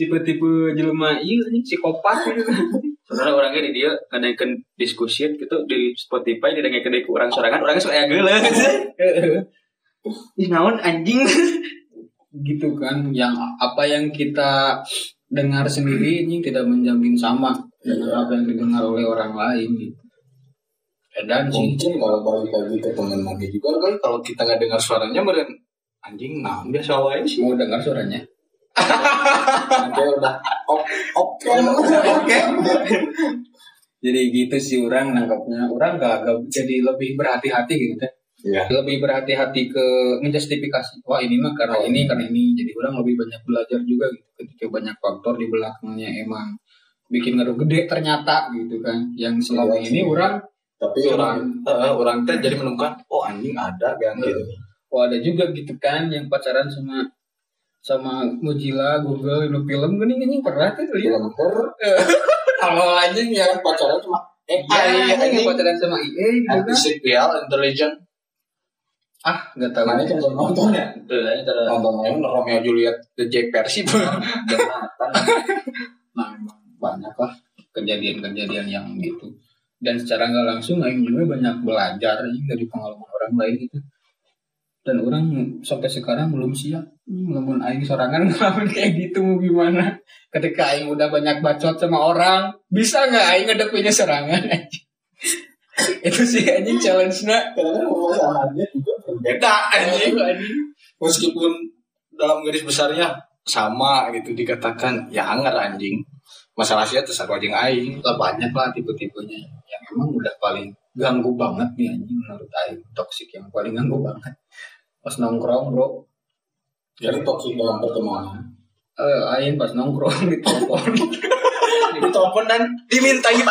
tipe-tipe jelema iya anjing psikopat gitu Sebenarnya orangnya di dia ngadain diskusi gitu di Spotify dia dengerin ke orang sorangan orangnya suka ya geuleuh. Ih naon anjing gitu kan yang apa yang kita dengar sendiri ini tidak menjamin sama dengan apa yang didengar oleh orang lain gitu. Dan sih mungkin kalau balik lagi ke teman lagi juga kan kalau kita nggak dengar suaranya meren anjing nah biasa wae sih mau dengar suaranya. nanti udah oke oke Jadi gitu sih orang nangkapnya. Orang gak, gak jadi lebih berhati-hati gitu teh. Iya. Lebih berhati-hati ke menjustifikasi. Wah ini mah karena Oh. ini karena ini. Jadi orang lebih banyak belajar juga gitu. Ketika banyak faktor di belakangnya emang bikin ngaruh gede ternyata gitu kan. Yang selama Iya ini orang tapi orang orang teh jadi menemukan oh anjing ada kan gitu Oh ada juga gitu kan yang pacaran sama sama Mozilla, Google, Indo film gini gini pernah tuh lihat. Kalau anjing yang yang pacaran cuma eh AI yang pacaran sama IE gitu kan. artificial intelligence Ah nggak tahu. kan belum nonton ya aing tara nonton yang Romeo Juliet The Jack Persib Jonathan Nah emang banyak lah kejadian-kejadian yang gitu. Dan secara nggak langsung Aing juga banyak belajar dari pengalaman orang lain gitu. Dan orang sampai sekarang belum siap. Walaupun Aing sorangan ngalamin kayak gitu mau gimana. Ketika Aing udah banyak bacot sama orang, bisa nggak Aing ngadepinnya serangan? Itu sih anjing challenge-nya. karena permasalahannya juga berbeda anjing anjing. meskipun dalam garis besarnya sama gitu dikatakan ya anger anjing masalah sih terserah jeung aing Lah banyak lah tipe-tipenya yang emang udah paling ganggu banget nih anjing menurut Aing. Toxic yang paling ganggu banget. Pas nongkrong bro, jadi toksik dalam pertemanan eh, Aing pas nongkrong di telepon. ditelepon dan dimintai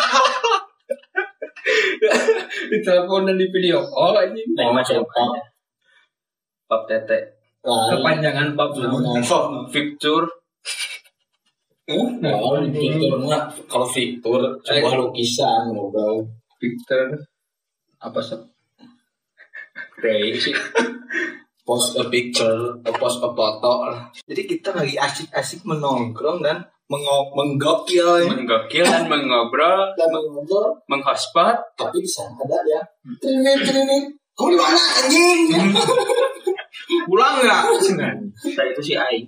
di telepon dan di video call anjing. Lain macam apa? Pap tete lain Kepanjangan dengan sok Picture Nah, Victor mah kalau Victor sebuah lukisan ngobrol. Victor apa sih? Sih. post a picture, post a foto lah. Jadi kita lagi asik-asik menongkrong dan menggokil ya. Menggokil dan mengobrol, Dan ngobrol, menghotspot. tapi di sana ada ya. Trinit, trinit. Kau di mana anjing? Pulang nggak? Nah itu si Aing.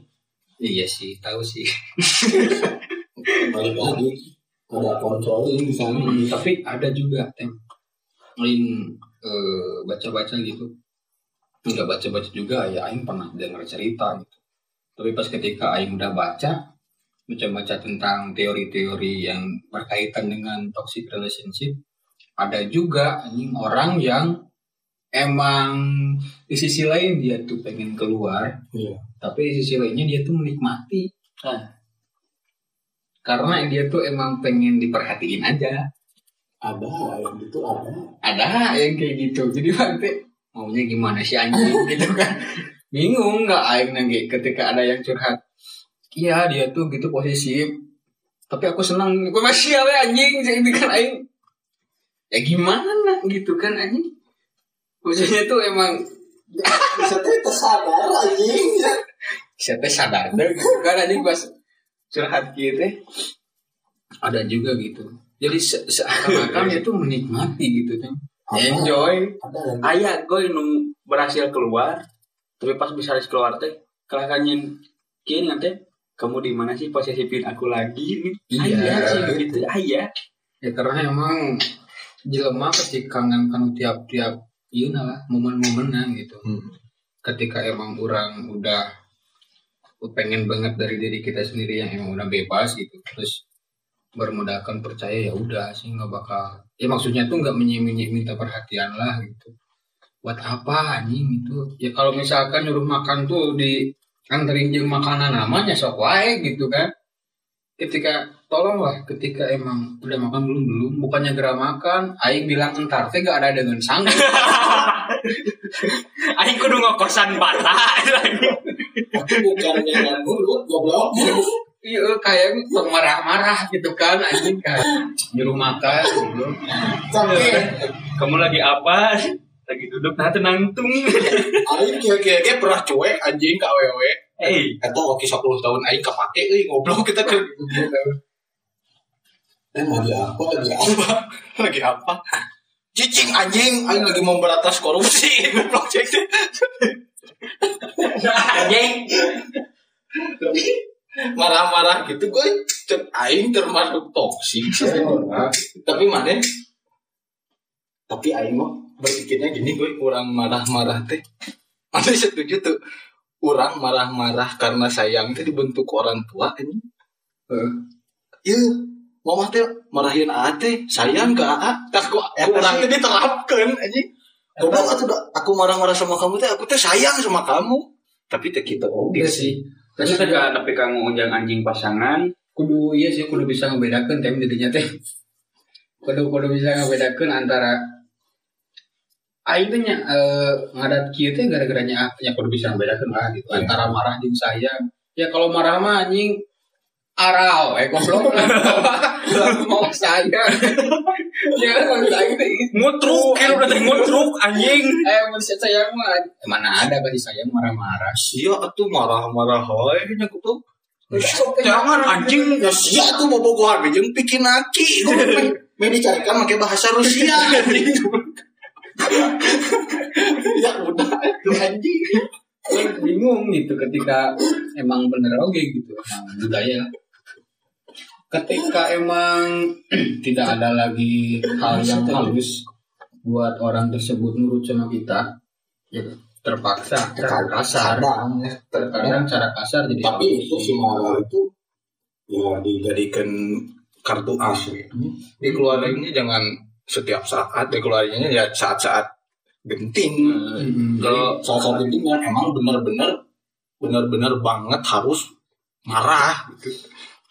Iya sih, tahu sih. Balik lagi. Ada kontrolin di sana. Hmm, tapi ada juga tem lain eh, baca-baca gitu nggak baca-baca juga ya Aing pernah dengar cerita gitu tapi pas ketika Aing udah baca baca-baca tentang teori-teori yang berkaitan dengan toxic relationship ada juga anjing orang yang emang di sisi lain dia tuh pengen keluar Iya. tapi di sisi lainnya dia tuh menikmati Nah. karena dia tuh emang pengen diperhatiin aja Ada yang itu ada. ada yang kayak gitu jadi nanti maunya gimana sih anjing gitu kan bingung nggak aing nanti ketika ada yang curhat iya dia tuh gitu posesif tapi aku senang. Gue masih ya anjing? Jadi kan aing. Ya gimana gitu kan anjing? Maksudnya tuh emang Bisa teh tersadar anjing. siapa sadar deh kan anjing pas curhat gitu. Ada juga gitu. Jadi se- seakan-akan dia tuh menikmati gitu kan. Enjoy. Ayah gue nu berhasil keluar, tapi pas bisa keluar teh, kelakannya kieu nanti kamu di mana sih posesifin aku lagi nih? Iya. Ayah sih begitu, ayah. Ya karena emang jelema pasti kangen kan tiap-tiap iya lah momen-momennya gitu. Hmm. Ketika emang orang udah pengen banget dari diri kita sendiri yang emang udah bebas gitu, terus bermodalkan percaya ya udah sih nggak bakal. Ya maksudnya tuh nggak menye-menye minta perhatian lah gitu. Buat apa anjing gitu? Ya kalau misalkan nyuruh makan tuh di anterin jeung makanan namanya sok wae gitu kan. Ketika tolonglah ketika emang udah makan belum belum bukannya gerah makan aing bilang entar teh gak ada dengan sanggup Aing kudu ngokosan bata lagi. aku bukan dengan mulut goblok. iya kayak marah-marah gitu kan anjing kayak nyuruh makan gitu Tapi Kamu lagi apa? Lagi duduk nah tenangtung. aing Kayak pernah cuek anjing ke awewe. Eh, Eta oke 10 tahun aing kepake euy ngobrol kita ke eh lagi apa lagi apa? lagi apa? Cicing anjing, aing lagi memberantas korupsi. Goblok cek. anjing. Marah-marah gitu gue aing termasuk toksik. Tapi mana? Tapi aing mah berpikirnya gini gue kurang marah-marah teh. Mana setuju tuh orang marah-marah karena sayang itu dibentuk orang tua ini. Iya, mama teh marahin ate, sayang ke aa, tak aku orang teh diterapkan anjing. Goblok atuh da, aku marah-marah sama kamu teh, aku teh sayang sama kamu. Tapi teh kita oke Iya sih. Terus juga tapi kamu unjang anjing pasangan, kudu iya sih kudu bisa ngebedakan tem dirinya teh kudu kudu bisa ngebedakan antara Aing teh nya eh, ngadat kieu teh gara-garanya ah, nya kudu bisa ngebedakan lah gitu Iya. antara marah jeung sayang ya kalau marah mah anjing arau eh goblok mau sayang ya kan Aing teh gitu. ngutruk, kan udah teh ngutruk anjing. eh manusia sayang mah eh, mana ada kasih sayang marah-marah Iya atuh marah-marah wae nya kudu. Jangan anjing. Ya sia tuh bobogohan jeung bikin aki. Me dicarikan pakai bahasa Rusia. Ya udah itu anjing. Bingung gitu ketika emang bener oke gitu emang budaya ketika emang tidak ada lagi hal yang halus buat orang tersebut nurut sama kita ya terpaksa cara kasar Kadang ya. terkadang cara kasar jadi Tapi halus. itu si itu Ya dijadikan kartu as. Dikeluarinnya jangan setiap saat, dikeluarinnya ya saat-saat genting. Hmm, Kalau salah satu itu yang emang benar-benar benar-benar banget harus marah gitu.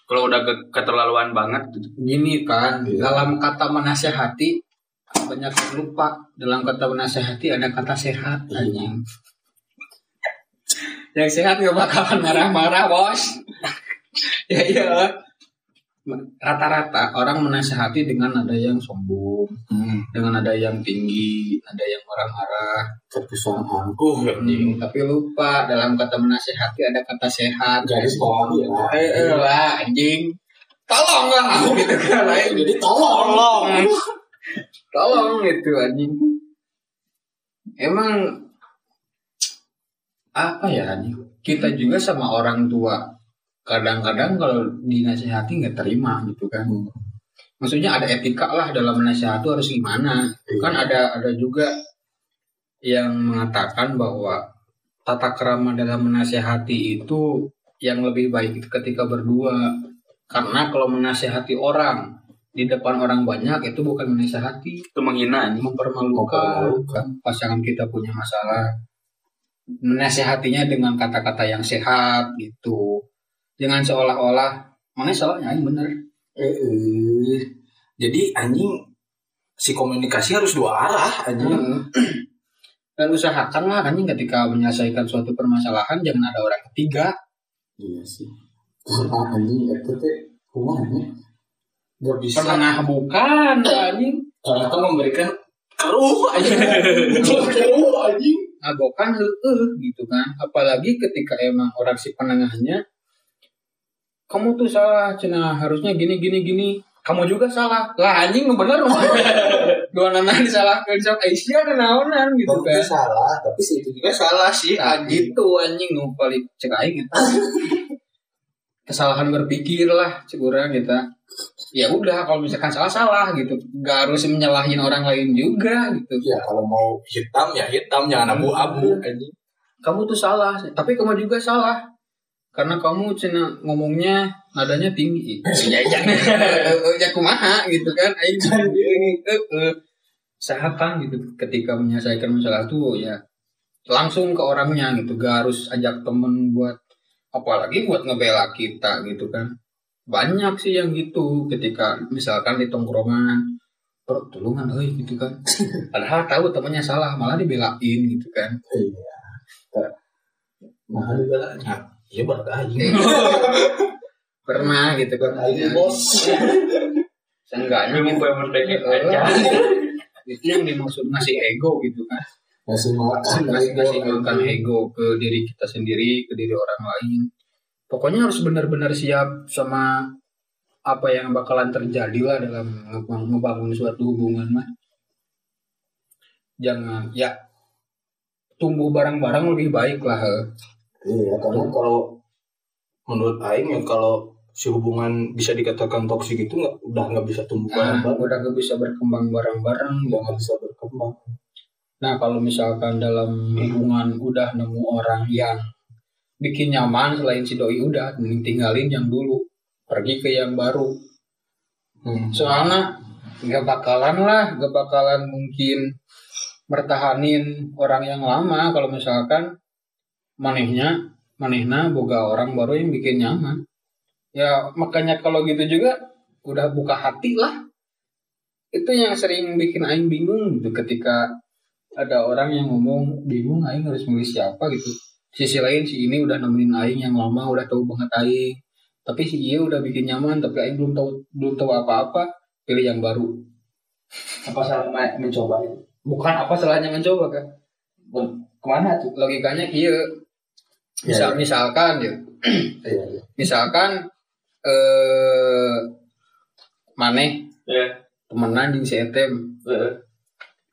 Kalau udah ke keterlaluan banget, gini kan dalam kata menasehati banyak yang lupa. Dalam kata menasehati ada kata sehat anjing. Yang sehat gak bakalan marah-marah bos. Ya iyalah rata-rata orang menasehati dengan ada yang sombong Hmm. dengan ada yang tinggi ada yang marah-marah Terkesan angkuh anjing. Hmm, tapi lupa dalam kata menasehati ada kata sehat Garis bawahi ya. eh, eh lah anjing tolong lah gitu kan lain Jadi tolong. tolong gitu anjing emang apa ya anjing kita juga sama orang tua kadang-kadang kalau dinasehati nggak terima gitu kan. Maksudnya ada etika lah dalam menasehati harus gimana. Kan ada ada juga yang mengatakan bahwa tata kerama dalam menasehati itu yang lebih baik itu ketika berdua. Karena kalau menasehati orang di depan orang banyak itu bukan menasehati. Itu menghina Mempermalukan. pasangan kita punya masalah. Menasehatinya dengan kata-kata yang sehat gitu jangan seolah-olah mana salahnya ini bener Eh, eh. Jadi anjing si komunikasi harus dua arah anjing. Hmm. dan usahakanlah anjing ketika menyelesaikan suatu permasalahan jangan ada orang ketiga Iya sih. Karena anjing itu teh kumanya gak bisa. penengah bukan anjing Karena kan memberikan keruh anjing. keruh anjing. abokan heeh gitu kan apalagi ketika emang orang si penengahnya kamu tuh salah cina. Harusnya gini gini gini. Kamu juga salah. Lah anjing bener dua nana disalahkan sok Aisyah dan naonan gitu Tapi kan salah, tapi si itu juga salah sih. Nah, anjing. gitu anjing. Nu paling cek aing gitu. Kesalahan berpikir lah cek urang kita ya udah kalau misalkan salah salah gitu. Gak harus menyalahin orang lain juga gitu. Ya kalau mau hitam ya hitam, jangan abu-abu anjing. kamu tuh salah. Tapi kamu juga salah karena kamu cina ngomongnya nadanya tinggi. Ya ya ya kumaha gitu kan. Aing sehatan gitu. Ketika menyelesaikan masalah tuh ya langsung ke orangnya gitu. Gak harus ajak temen buat apalagi buat ngebela kita gitu kan. Banyak sih yang gitu ketika misalkan di tongkrongan pertolongan euy gitu kan. Padahal tahu temennya salah malah dibelain gitu kan. Nah, dibelanya. Iya berat anjing. pernah gitu kan Anjing bos. seenggaknya gitu. gue merdeka aja. itu yang dimaksud ngasih ego gitu kan Ngasih makan ngasih ngasih ego, makan ego ke diri kita sendiri ke diri orang lain pokoknya harus benar-benar siap sama apa yang bakalan terjadi lah dalam ngebangun, ngebangun suatu hubungan mah jangan ya tumbuh bareng-bareng lebih baik lah he. Iya, karena kalau menurut Aing ya kalau si hubungan bisa dikatakan toksik itu nggak udah nggak bisa tumbuh nah, bareng udah gak bisa berkembang bareng-bareng udah nggak bisa berkembang. Nah, kalau misalkan dalam hubungan udah nemu orang yang bikin nyaman selain si doi udah, mending tinggalin yang dulu, pergi ke yang baru. Hmm. Soalnya nggak bakalan lah, nggak bakalan mungkin mertahanin orang yang lama kalau misalkan manehnya manehna boga orang baru yang bikin nyaman. Ya makanya kalau gitu juga udah buka hati lah. Itu yang sering bikin aing bingung gitu ketika ada orang yang ngomong bingung aing harus milih siapa gitu. Sisi lain si ini udah nemenin aing yang lama udah tahu banget aing. Tapi si dia udah bikin nyaman tapi aing belum tahu belum tahu apa-apa, pilih yang baru. Apa salah ma- mencoba itu? Bukan apa salahnya mencoba kan? Ke mana tuh? Logikanya iya. Misal misalkan ya, Iya, iya. misalkan eh maneh Ya. temenan jeung si etem Eh.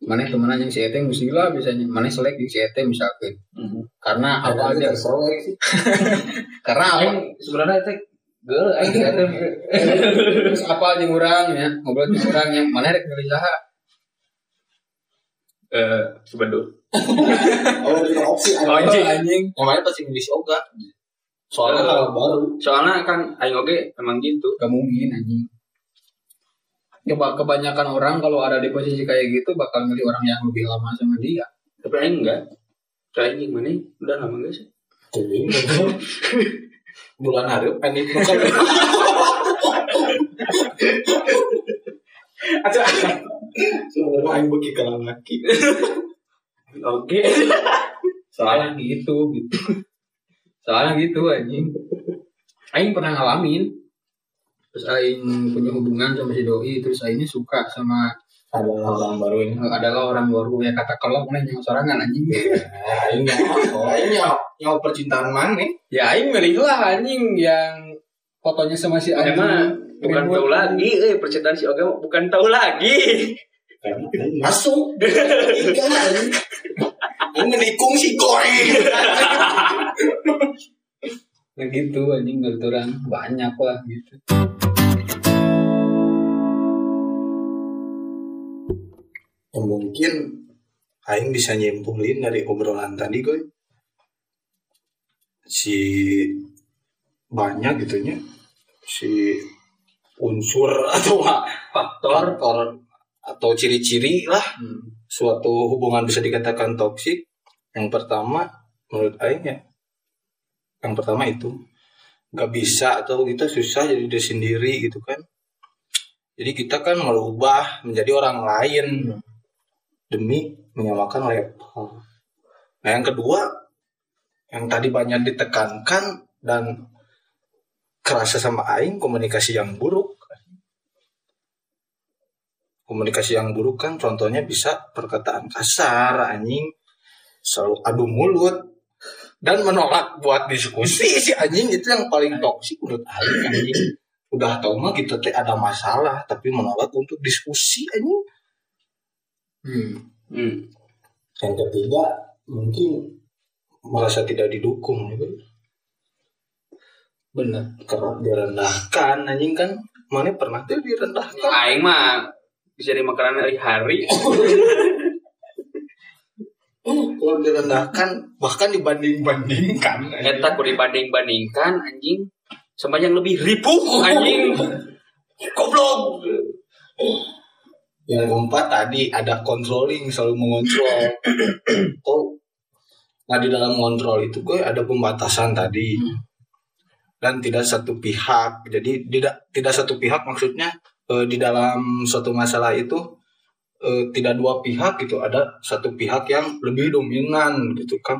maneh temenan jeung si etem mesti lah biasanya maneh selek jeung si etem misalkan Mhm. karena Apa awalnya aja selek sih? karena apa sebenarnya itu gue aing ada terus apa jeung urang ya ngobrol urang yang maneh rek milih saha eh sebentar. Oh, itu opsi Oh, anjing. anjing lain pasti si Oga. Soalnya kalau baru. Soalnya kan aing oge emang gitu. gak mungkin anjing Coba kebanyakan orang kalau ada di posisi kayak gitu bakal milih orang yang lebih lama sama dia. Tapi aing enggak. Kayak anjing mana? Udah lama enggak sih? Bulan hari panik bukan. Sebenarnya aing bagi kalah laki. Oke. Soalnya gitu gitu. Soalnya gitu anjing. Aing pernah ngalamin terus Aing punya hubungan sama si doi terus Aingnya suka sama ada orang baru ini adalah orang baru ya kata kalau mana yang sorangan anjing Aing nyawa Aing nyawa nyawa percintaan mana ya Aing milih lah anjing yang fotonya sama si anjing bukan tahu lagi, eh percintaan si mah bukan tahu lagi. Masuk. Aing menikung si koi. Nah gitu anjing menurut orang banyak lah gitu. Ya, mungkin Aing bisa nyimpulin dari obrolan tadi gue si banyak gitunya si unsur atau faktor faktor atau ciri-ciri lah. Hmm. suatu hubungan bisa dikatakan toksik. Yang pertama menurut Aing ya yang pertama itu nggak bisa atau kita susah jadi diri sendiri gitu kan. Jadi kita kan merubah menjadi orang lain demi menyamakan level nah yang kedua yang tadi banyak ditekankan dan kerasa sama Aing komunikasi yang buruk komunikasi yang buruk kan contohnya bisa perkataan kasar anjing selalu adu mulut dan menolak buat diskusi si anjing itu yang paling toksik menurut Aing anjing udah tau mah kita teh ada masalah tapi menolak untuk diskusi anjing Hmm. Hmm. yang ketiga mungkin merasa tidak didukung ya kan? bener kerap direndahkan anjing kan mana pernah tuh direndahkan Aing mah bisa dimakan hari-hari. kalau direndahkan bahkan dibanding-bandingkan. Eta ku dibanding-bandingkan anjing sama yang lebih ripuh anjing. Goblok. Yang keempat tadi ada controlling selalu mengontrol. Tuh. Nah di dalam kontrol itu gue ada pembatasan tadi. Dan tidak satu pihak. Jadi tidak tidak satu pihak maksudnya eh, di dalam suatu masalah itu eh, tidak dua pihak gitu. Ada satu pihak yang lebih dominan gitu kan.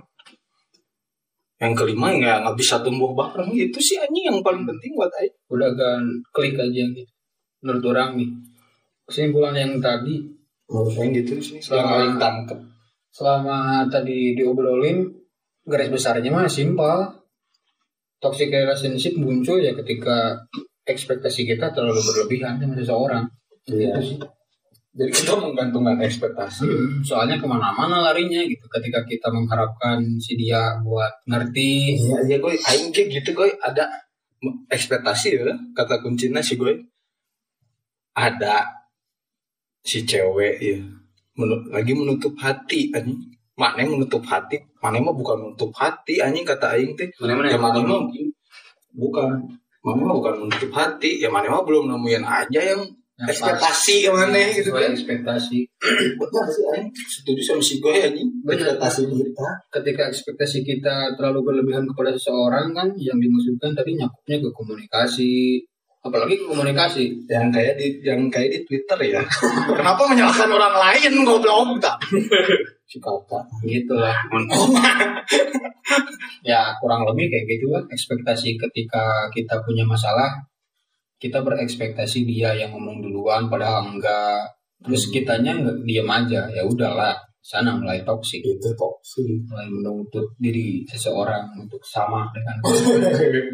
Yang kelima ya nggak bisa tumbuh bareng itu sih anjing yang paling penting buat Aing. udah kan klik aja gitu menurut orang nih kesimpulan yang tadi Menurut Aing gitu sih. Selama- Yang paling tangkep. selama tadi diobrolin garis besarnya mah simpel toxic relationship muncul ya ketika ekspektasi kita terlalu berlebihan sama seseorang Iya. Itu sih. Jadi kita menggantungkan ekspektasi. Hmm, soalnya ke mana-mana larinya gitu ketika kita mengharapkan si dia buat ngerti Iya, iya gue aing gitu gue ada ekspektasi ya kata kuncinya sih gue. Ada si cewek ya menu- lagi menutup hati anjing. Mana yang menutup hati? Mana mah bukan menutup hati anjing kata aing teh. Mana-mana Ya mana bukan. Mana mah bukan menutup hati. Ya mana mah belum nemuin aja yang yang ekspektasi yang mana gitu kan. ekspektasi Benar sih aing setuju sama si gue. Benar. Ekspektasi kita. ketika ekspektasi kita terlalu berlebihan kepada seseorang kan yang dimaksudkan tadi nyakupnya ke komunikasi apalagi komunikasi yang kayak di yang kayak di Twitter ya. Kenapa menyalahkan orang lain goblok tak? Kakak. gitu lah ya kurang lebih kayak gitu lah ekspektasi ketika kita punya masalah kita berekspektasi dia yang ngomong duluan padahal enggak terus kitanya enggak diam aja ya udahlah sana mulai toksik Itu toksik. mulai menuntut diri seseorang untuk sama dengan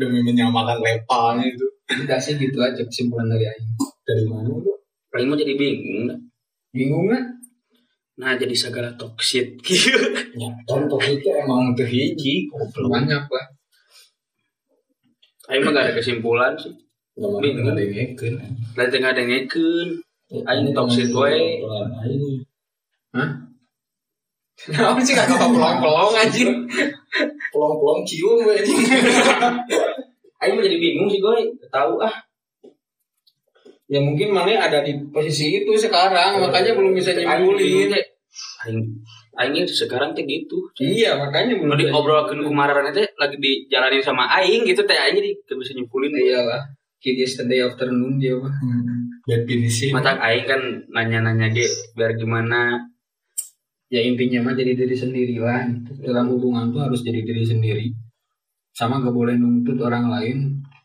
Demi menyamakan levelnya itu. Tidak sih gitu aja kesimpulan dari Aing Dari mana lu? Aing mah jadi bingung. bingung nggak Nah jadi segala toksit gitu. Ya, kan toksiknya emang tuh hiji. Banyak lah Aing mah gak ada kesimpulan sih. Bingung. ada yang ngeken. Lah tengah dengekeun. Aing toksik we. Aing. Kenapa sih gak pelong-pelong anjing Pelong-pelong cium we anjing. Aing mah jadi bingung sih gue. Tahu ah. ya mungkin mana ada di posisi itu sekarang makanya belum bisa nyimpulin Aing Aingnya sekarang teh gitu. iya makanya belum Mau bisa diobrolkan kumararan teh lagi dijalanin sama Aing gitu teh Aing jadi gak bisa nyimpulin. iyalah kid yesterday afternoon dia mah Definisi. Mata Aing kan nanya-nanya ge biar gimana. ya intinya mah jadi diri sendiri lah gitu. dalam hubungan tuh harus jadi diri sendiri sama gak boleh nuntut orang lain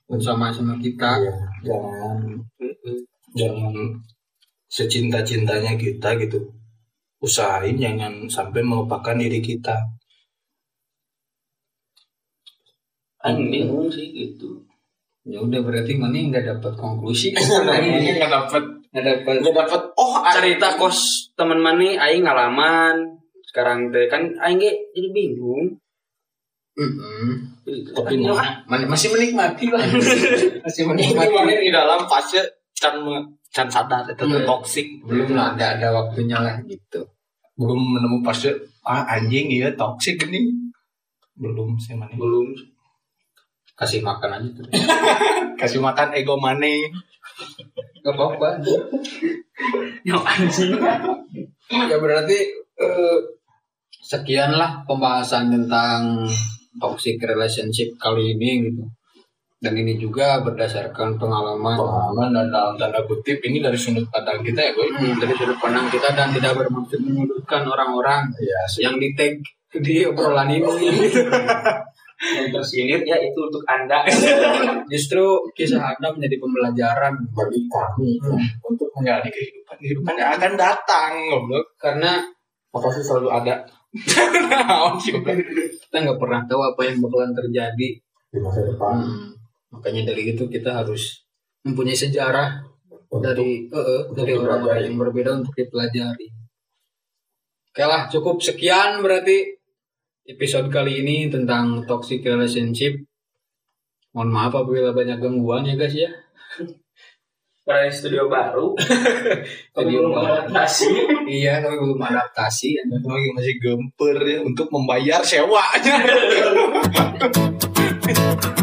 bersama sama kita. Iya, jangan jangan secinta-cintanya kita gitu usahain jangan sampai melupakan diri kita Aing bingung sih gitu. Ya udah berarti mana nggak dapat konklusi. nggak dapat Nggak dapat. nggak dapat oh Cerita kos teman mana aing ngalaman. Sekarang teh kan aing jadi bingung. Mm-mm. Gitu. tapi nah Man- masih menikmati lah. masih ini menikmati. mana di dalam fase can can sadar itu Hmm. toxic Belum lah ada ada waktunya lah gitu. belum menemu fase ah anjing iya toxic ini belum sih mana belum Kasih makan aja tuh. kasih makan ego mane Gak apa-apa. yang anjing ya berarti eh, sekian lah pembahasan tentang toxic relationship kali ini gitu. Dan ini juga berdasarkan pengalaman. Pengalaman dan dalam tanda kutip ini dari sudut pandang kita ya gue Hmm, dari sudut pandang kita dan tidak bermaksud menyudutkan orang-orang ya yang di tag di obrolan ini. yang tersinir ya itu untuk anda. Justru kisah Anda menjadi pembelajaran bagi kami Hmm. untuk menjalani kehidupan. Kehidupan yang akan datang goblok. Karena pasti selalu ada Goblok? kita nggak pernah tahu apa yang bakalan terjadi. di masa depan Hmm, Makanya dari itu kita harus mempunyai sejarah dari eh, eh, dari untuk orang-orang dipelajari. yang berbeda untuk dipelajari. Oke lah, cukup sekian berarti episode kali ini tentang toxic relationship. Mohon maaf apabila banyak gangguan ya guys ya. Karena studio baru. Studio belum adaptasi. Iya, tapi belum adaptasi. lagi masih gemper ya untuk membayar sewanya